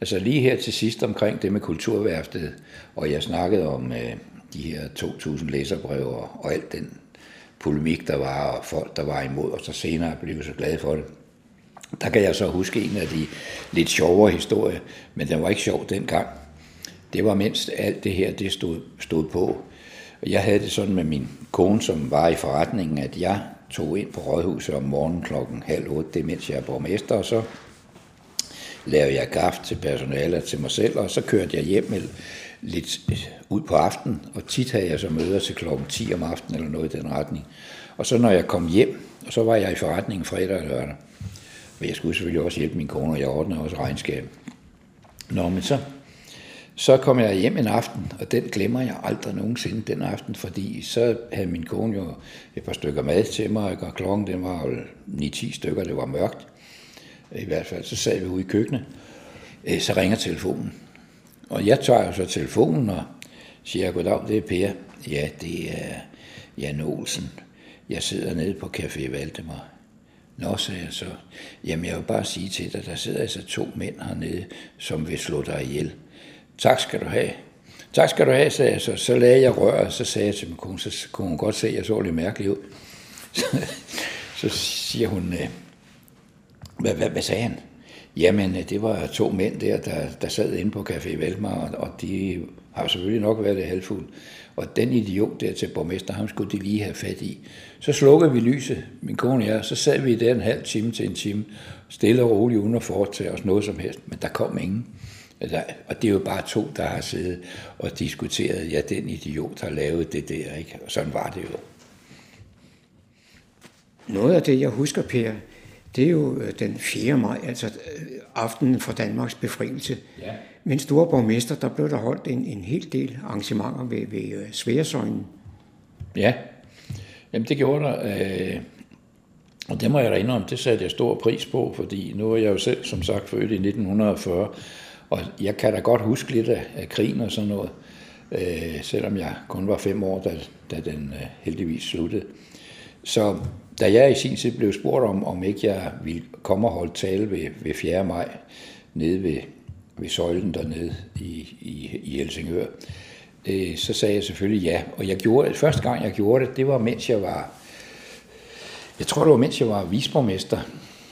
Altså lige her til sidst omkring det med kulturværftet, og jeg snakkede om øh, de her 2.000 læserbrev og, og alt den polemik, der var, og folk, der var imod, og så senere blev jeg så glad for det. Der kan jeg så huske en af de lidt sjovere historier, men den var ikke sjov dengang. det var mens alt det her det stod, stod på. Jeg havde det sådan med min kone, som var i forretningen, at jeg tog ind på rådhuset om morgenen klokken halv otte, det er mens jeg er borgmester, og så lavede jeg kaffe til personalet til mig selv, og så kørte jeg hjem med lidt øh, ud på aftenen, og tit havde jeg så møder til klokken 10 om aftenen eller noget i den retning. Og så når jeg kom hjem, og så var jeg i forretningen fredag og lørdag, og jeg skulle selvfølgelig også hjælpe min kone, og jeg ordnede også regnskab. Nå, men så, så kom jeg hjem en aften, og den glemmer jeg aldrig nogensinde den aften, fordi så havde min kone jo et par stykker mad til mig, og klokken den var 9-10 stykker, det var mørkt. I hvert fald, så sad vi ude i køkkenet. Øh, så ringer telefonen. Og jeg tager jo så telefonen og siger, goddag, det er Per. Ja, det er Jan Olsen. Jeg sidder nede på Café Valdemar. Nå, sagde jeg så. Jamen, jeg vil bare sige til dig, der sidder altså to mænd hernede, som vil slå dig ihjel. Tak skal du have. Tak skal du have, sagde jeg så. Så lagde jeg røret, og så sagde jeg til min kone, så kunne hun godt se, at jeg så lidt mærkelig ud. Så, så siger hun, øh, hvad, hvad, hvad sagde han? Jamen, øh, det var to mænd der, der, der sad inde på Café Velmar, og, og de har selvfølgelig nok været det halvfuldt. Og den idiot der til borgmester, ham skulle de lige have fat i. Så slukkede vi lyset, min kone og jeg, så sad vi der en halv time til en time, stille og roligt uden at foretage os noget som helst, men der kom ingen. Altså, og det er jo bare to, der har siddet og diskuteret, ja, den idiot har lavet det der, ikke? Og sådan var det jo. Noget af det, jeg husker, Per, det er jo øh, den 4. maj, altså øh, aftenen for Danmarks befrielse. Ja. Men store borgmester, der blev der holdt en, en hel del arrangementer ved, ved øh, Sværesøgnen. Ja, Jamen det gjorde der. Øh, og det må jeg da indrømme, det satte jeg stor pris på, fordi nu er jeg jo selv, som sagt, født i 1940, og jeg kan da godt huske lidt af, af krigen og sådan noget, øh, selvom jeg kun var fem år, da, da den øh, heldigvis sluttede. Så da jeg i sin tid blev spurgt om, om ikke jeg ville komme og holde tale ved, ved 4. maj, nede ved, ved søjlen dernede i, i, i Helsingør, øh, så sagde jeg selvfølgelig ja. Og jeg gjorde, første gang jeg gjorde det, det var mens jeg var, jeg tror det var mens jeg var visborgmester,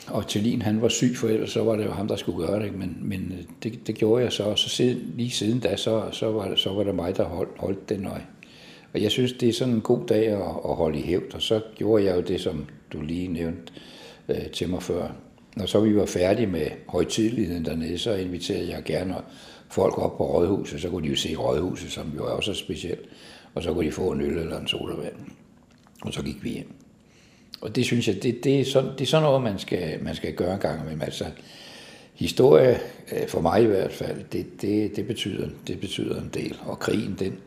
og Tillin han var syg for ellers, så var det jo ham, der skulle gøre det, men, men øh, det, det gjorde jeg så, og så siden, lige siden da, så, så, var det, så var det mig, der holdt, holdt den nøje. Og jeg synes, det er sådan en god dag at, at holde i hævd, og så gjorde jeg jo det, som du lige nævnte øh, til mig før. Når så vi var færdige med højtidligheden dernede, så inviterede jeg gerne folk op på rådhuset, så kunne de jo se rådhuset, som jo er også specielt, og så kunne de få en øl eller en sodavand. Og så gik vi hjem. Og det synes jeg, det, det, er, sådan, det er sådan noget, man skal, man skal gøre en gang imellem. Altså, historie, øh, for mig i hvert fald, det, det, det, betyder, det betyder en del. Og krigen, den,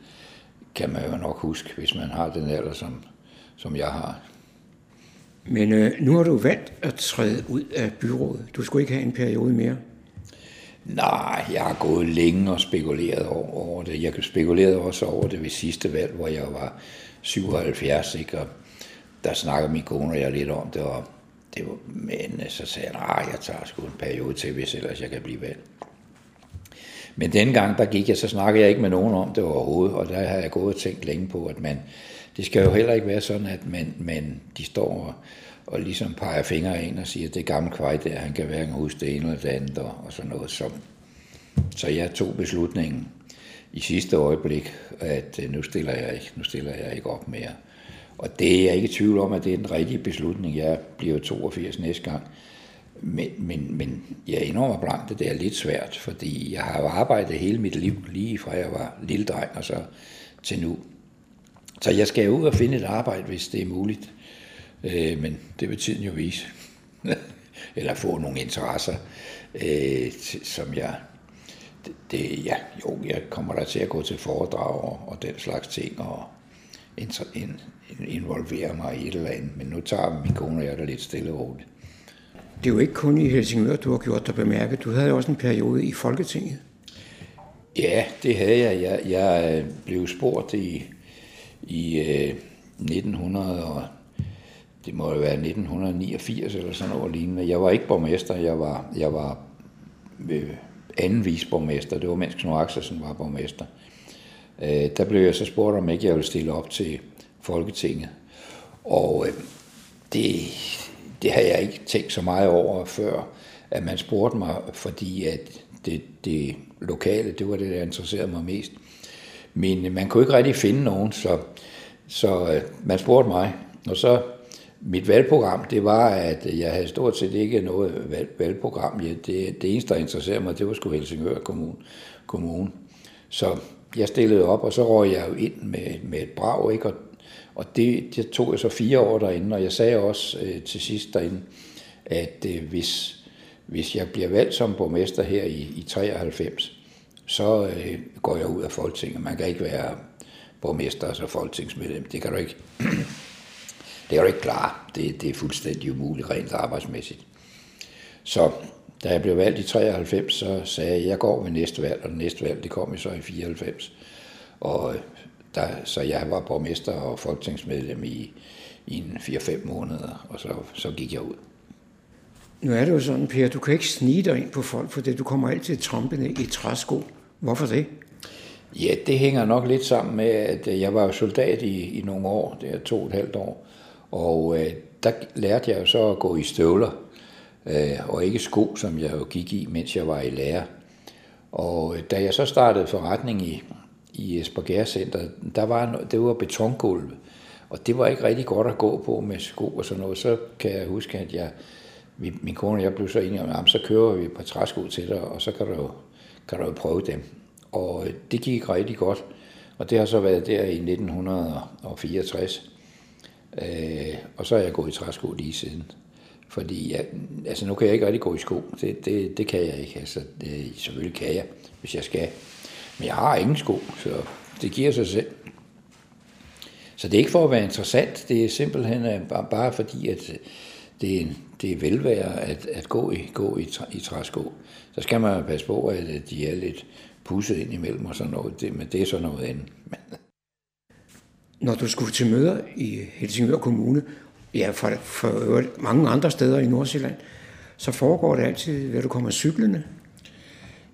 kan man jo nok huske, hvis man har den alder, som, som jeg har. Men øh, nu har du valgt at træde ud af byrådet. Du skulle ikke have en periode mere. Nej, jeg har gået længe og spekuleret over, over det. Jeg spekulerede også over det ved sidste valg, hvor jeg var 77, ikke? og der snakker min kone og jeg lidt om det, og det var, men så sagde jeg, nej, jeg tager sgu en periode til, hvis ellers jeg kan blive valgt. Men dengang, gang, der gik jeg, så snakkede jeg ikke med nogen om det overhovedet, og der har jeg gået og tænkt længe på, at man, det skal jo heller ikke være sådan, at man, man de står og, og ligesom peger fingre ind og siger, at det er gammel kvej der, han kan hverken huske det ene eller det andet, og, og sådan noget. Så, så jeg tog beslutningen i sidste øjeblik, at øh, nu stiller jeg ikke, nu stiller jeg ikke op mere. Og det er jeg ikke i tvivl om, at det er den rigtige beslutning. Jeg bliver 82 næste gang. Men, men, men jeg indrømmer blankt, at det er lidt svært, fordi jeg har jo arbejdet hele mit liv, lige fra jeg var lille dreng og så til nu. Så jeg skal ud og finde et arbejde, hvis det er muligt. Øh, men det vil tiden jo vise. Eller få nogle interesser, øh, som jeg... Det, det, ja, jo, jeg kommer der til at gå til foredrag og, og den slags ting, og in, in, involvere mig i et eller andet. Men nu tager min kone og jeg det lidt stille og roligt. Det er jo ikke kun i Helsingør, du har gjort dig bemærket. Du havde også en periode i Folketinget. Ja, det havde jeg. Jeg, jeg øh, blev spurgt i, i øh, 1900 og det må jo være 1989 eller sådan noget lignende. Jeg var ikke borgmester, jeg var, jeg var øh, anden visborgmester. Det var mens Knud Axelsen var borgmester. Øh, der blev jeg så spurgt, om ikke jeg ville stille op til Folketinget. Og øh, det, det har jeg ikke tænkt så meget over før, at man spurgte mig, fordi at det, det lokale, det var det, der interesserede mig mest. Men man kunne ikke rigtig finde nogen, så, så øh, man spurgte mig. Og så mit valgprogram, det var, at jeg havde stort set ikke noget valg, valgprogram. Ja, det, det eneste, der interesserede mig, det var sgu Helsingør Kommune. kommune. Så jeg stillede op, og så røg jeg jo ind med, med et brag, ikke? Og, og det, det tog jeg så fire år derinde, og jeg sagde også øh, til sidst derinde, at øh, hvis, hvis jeg bliver valgt som borgmester her i, i 93, så øh, går jeg ud af Folketinget. Man kan ikke være borgmester, altså folketingsmedlem. Det kan du ikke, det kan du ikke klare. Det, det er fuldstændig umuligt rent arbejdsmæssigt. Så da jeg blev valgt i 93, så sagde jeg, at jeg går ved næste valg, og det næste valg, det kom jo så i 94. Og øh, der, så jeg var borgmester og folketingsmedlem i, i en 4-5 måneder, og så, så gik jeg ud. Nu er det jo sådan, Per, du kan ikke snige dig ind på folk, for det, du kommer altid trampende i træsko. Hvorfor det? Ja, det hænger nok lidt sammen med, at jeg var soldat i, i nogle år, det er to og et halvt år, og øh, der lærte jeg jo så at gå i støvler, øh, og ikke sko, som jeg jo gik i, mens jeg var i lære. Og øh, da jeg så startede forretning i, i Esbjerg Center, der var, det var betongulv, og det var ikke rigtig godt at gå på med sko og sådan noget. Så kan jeg huske, at jeg, min kone og jeg blev så enige om, at så kører vi et par træsko til dig, og så kan du, jo, kan du jo prøve dem. Og øh, det gik rigtig godt, og det har så været der i 1964. Øh, og så er jeg gået i træsko lige siden. Fordi jeg, altså nu kan jeg ikke rigtig gå i sko. Det, det, det kan jeg ikke. Altså, det, selvfølgelig kan jeg, hvis jeg skal. Men jeg har ingen sko, så det giver sig selv. Så det er ikke for at være interessant, det er simpelthen øh, bare, fordi, at øh, det er, det er velvære at, at gå i, gå i, i træsko. Så skal man passe på, at øh, de er lidt pusset ind imellem og sådan noget, det, men det er så noget andet. Men... Når du skulle til møder i Helsingør Kommune, ja, for, for mange andre steder i Nordsjælland, så foregår det altid, ved du kommer cyklende.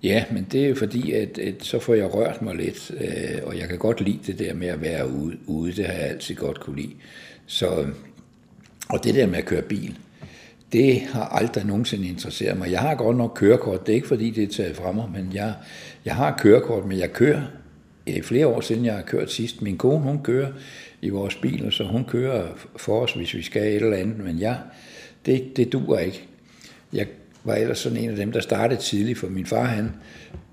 Ja, men det er jo fordi, at, at så får jeg rørt mig lidt, øh, og jeg kan godt lide det der med at være ude. ude det har jeg altid godt kunne lide. Så, og det der med at køre bil, det har aldrig nogensinde interesseret mig. Jeg har godt nok kørekort, det er ikke fordi, det er taget fra mig, men jeg, jeg har kørekort, men jeg kører i flere år siden, jeg har kørt sidst. Min kone, hun kører i vores bil, så hun kører for os, hvis vi skal et eller andet, men jeg, det, det duer ikke. Jeg var ellers sådan en af dem, der startede tidligt, for min far, han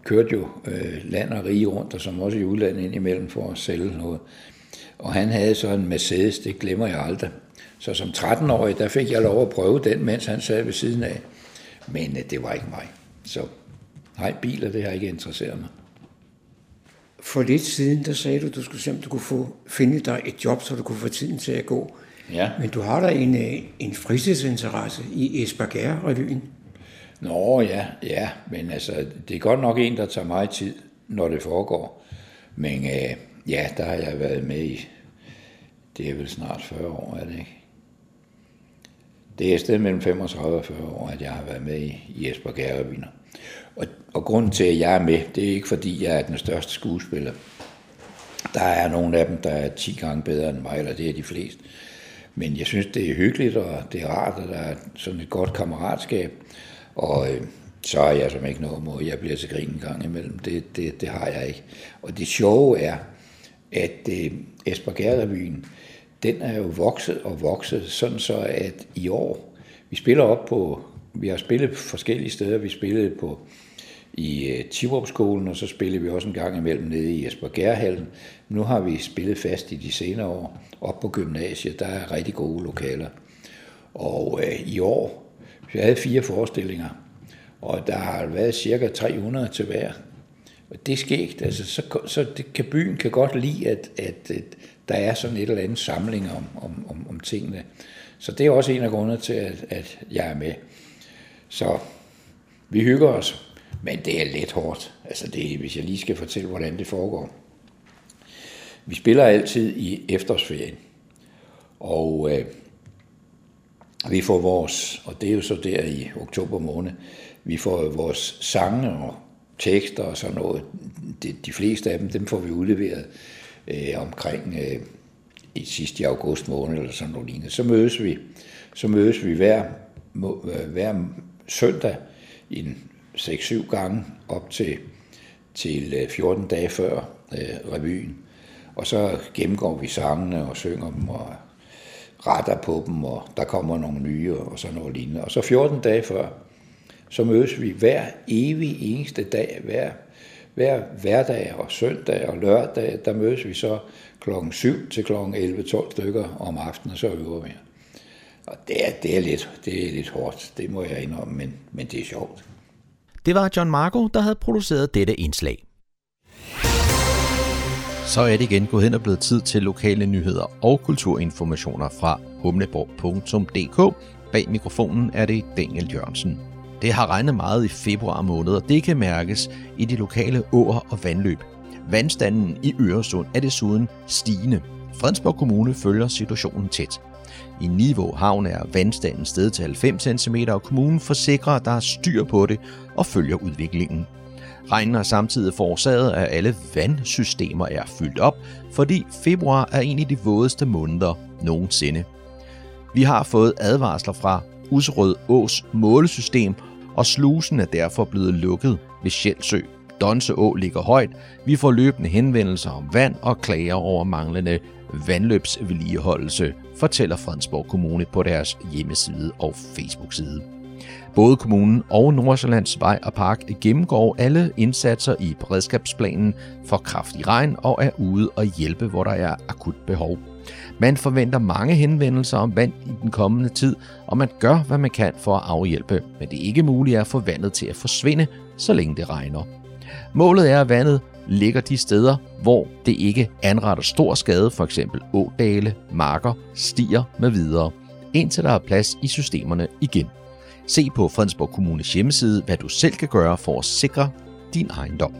kørte jo øh, land og rige rundt, og som også i udlandet indimellem for at sælge noget. Og han havde så en Mercedes, det glemmer jeg aldrig. Så som 13-årig, der fik jeg lov at prøve den, mens han sad ved siden af. Men øh, det var ikke mig. Så nej, biler, det har ikke interesseret mig. For lidt siden, der sagde du, du skulle se, om du kunne få, finde dig et job, så du kunne få tiden til at gå. Ja. Men du har da en, øh, en fritidsinteresse i Esbjerg-revyen. Nå ja, ja, men altså, det er godt nok en, der tager meget tid, når det foregår. Men øh, ja, der har jeg været med i, det er vel snart 40 år, er det ikke? Det er et sted mellem 35 og 40 år, at jeg har været med i, Jesper Esbjerg Og, og grunden til, at jeg er med, det er ikke fordi, jeg er den største skuespiller. Der er nogle af dem, der er 10 gange bedre end mig, eller det er de fleste. Men jeg synes, det er hyggeligt, og det er rart, at der er sådan et godt kammeratskab. Og øh, så er jeg som ikke noget mod, jeg bliver til grin en gang imellem. Det, det, det har jeg ikke. Og det sjove er, at øh, Esbjerg den er jo vokset og vokset, sådan så at i år, vi spiller op på, vi har spillet forskellige steder, vi spillede på i øh, Tivorp-skolen, og så spillede vi også en gang imellem nede i Esbjerg Nu har vi spillet fast i de senere år, op på gymnasiet, der er rigtig gode lokaler. Og øh, i år, vi havde fire forestillinger, og der har været cirka 300 til hver. Og det er skægt, altså, så, så det kan, byen kan godt lide, at, at, at der er sådan et eller andet samling om, om, om, om tingene. Så det er også en af grundene til, at, at jeg er med. Så vi hygger os, men det er lidt hårdt. Altså det, hvis jeg lige skal fortælle, hvordan det foregår. Vi spiller altid i efterårsferien, og øh, vi får vores, og det er jo så der i oktober måned, vi får vores sange og tekster og sådan noget. De, de fleste af dem, dem får vi udleveret øh, omkring øh, i sidste august måned eller sådan noget lignende. Så mødes vi, så mødes vi hver, må, øh, hver søndag i en 6-7 gange op til, til øh, 14 dage før øh, revyen. Og så gennemgår vi sangene og synger dem og retter på dem, og der kommer nogle nye og sådan noget lignende. Og så 14 dage før, så mødes vi hver evig eneste dag, hver, hver hverdag og søndag og lørdag, der mødes vi så klokken 7 til klokken 11-12 stykker om aftenen, og så øver vi. Og det er, det er, lidt, det er lidt hårdt, det må jeg indrømme, men, men det er sjovt. Det var John Marco, der havde produceret dette indslag. Så er det igen gået hen og blevet tid til lokale nyheder og kulturinformationer fra humleborg.dk. Bag mikrofonen er det Daniel Jørgensen. Det har regnet meget i februar måned, og det kan mærkes i de lokale åer og vandløb. Vandstanden i Øresund er desuden stigende. Fredensborg Kommune følger situationen tæt. I Niveau Havn er vandstanden steget til 90 cm, og kommunen forsikrer, at der er styr på det og følger udviklingen. Regnen har samtidig forårsaget, at alle vandsystemer er fyldt op, fordi februar er en af de vådeste måneder nogensinde. Vi har fået advarsler fra Usrød Ås målesystem, og slusen er derfor blevet lukket ved Sjælsø. Donse Å ligger højt. Vi får løbende henvendelser om vand og klager over manglende vandløbsvedligeholdelse, fortæller Fredensborg Kommune på deres hjemmeside og Facebook-side. Både kommunen og Nordsjællands Vej og Park gennemgår alle indsatser i beredskabsplanen for kraftig regn og er ude og hjælpe, hvor der er akut behov. Man forventer mange henvendelser om vand i den kommende tid, og man gør, hvad man kan for at afhjælpe, men det er ikke muligt at få vandet til at forsvinde, så længe det regner. Målet er, at vandet ligger de steder, hvor det ikke anretter stor skade, f.eks. ådale, marker, stier med videre, indtil der er plads i systemerne igen. Se på Fredensborg Kommunes hjemmeside, hvad du selv kan gøre for at sikre din ejendom.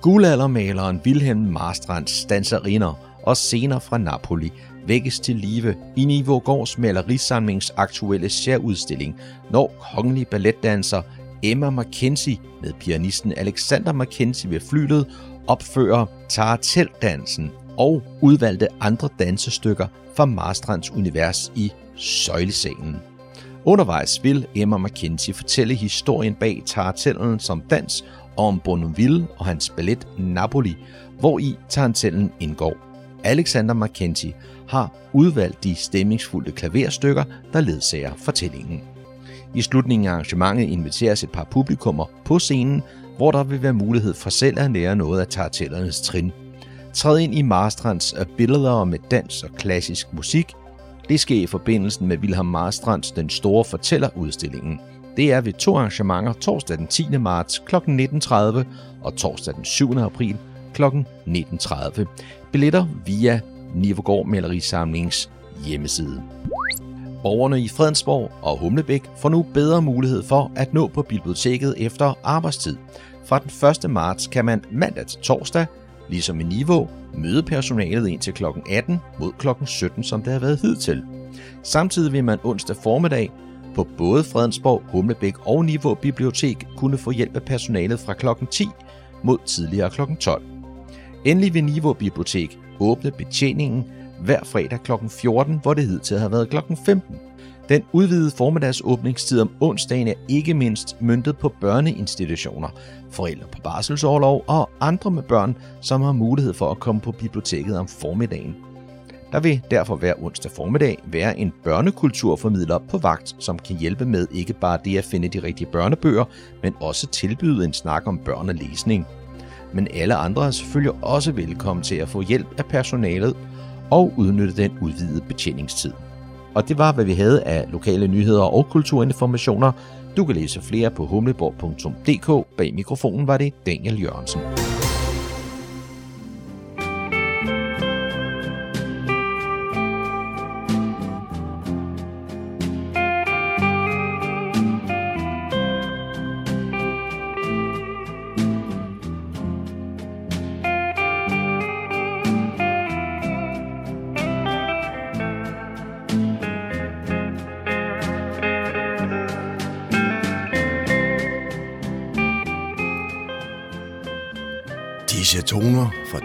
Guldaldermaleren Wilhelm Marstrands danserinder og scener fra Napoli vækkes til live i Nivågårds malerisamlings aktuelle særudstilling, når kongelig balletdanser Emma Mackenzie med pianisten Alexander Mackenzie ved flylet opfører Tarteldansen og udvalgte andre dansestykker fra Marstrands univers i Søjlesalen. Undervejs vil Emma McKenzie fortælle historien bag Tarantellen som dans og om Bonneville og hans ballet Napoli, hvor i Tarantellen indgår. Alexander McKenzie har udvalgt de stemningsfulde klaverstykker, der ledsager fortællingen. I slutningen af arrangementet inviteres et par publikummer på scenen, hvor der vil være mulighed for selv at lære noget af tartellernes trin. Træd ind i Marstrands billeder med dans og klassisk musik, det sker i forbindelse med Wilhelm Marstrands Den Store Fortæller-udstillingen. Det er ved to arrangementer torsdag den 10. marts kl. 19.30 og torsdag den 7. april kl. 19.30. Billetter via Nivogård Malerisamlings hjemmeside. Borgerne i Fredensborg og Humlebæk får nu bedre mulighed for at nå på biblioteket efter arbejdstid. Fra den 1. marts kan man mandag til torsdag, ligesom i Niveau, møde personalet ind til kl. 18 mod kl. 17, som det har været hidtil. Samtidig vil man onsdag formiddag på både Fredensborg, Humlebæk og Niveau Bibliotek kunne få hjælp af personalet fra kl. 10 mod tidligere kl. 12. Endelig vil Niveau Bibliotek åbne betjeningen hver fredag kl. 14, hvor det hidtil har været kl. 15. Den udvidede formiddagsåbningstid om onsdagen er ikke mindst møntet på børneinstitutioner, forældre på barselsårlov og andre med børn, som har mulighed for at komme på biblioteket om formiddagen. Der vil derfor hver onsdag formiddag være en børnekulturformidler på vagt, som kan hjælpe med ikke bare det at finde de rigtige børnebøger, men også tilbyde en snak om børnelæsning. Men alle andre er selvfølgelig også velkommen til at få hjælp af personalet og udnytte den udvidede betjeningstid. Og det var, hvad vi havde af lokale nyheder og kulturinformationer. Du kan læse flere på humleborg.dk. Bag mikrofonen var det Daniel Jørgensen.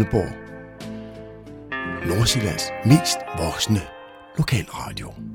Radio Nordsjællands mest voksne lokalradio.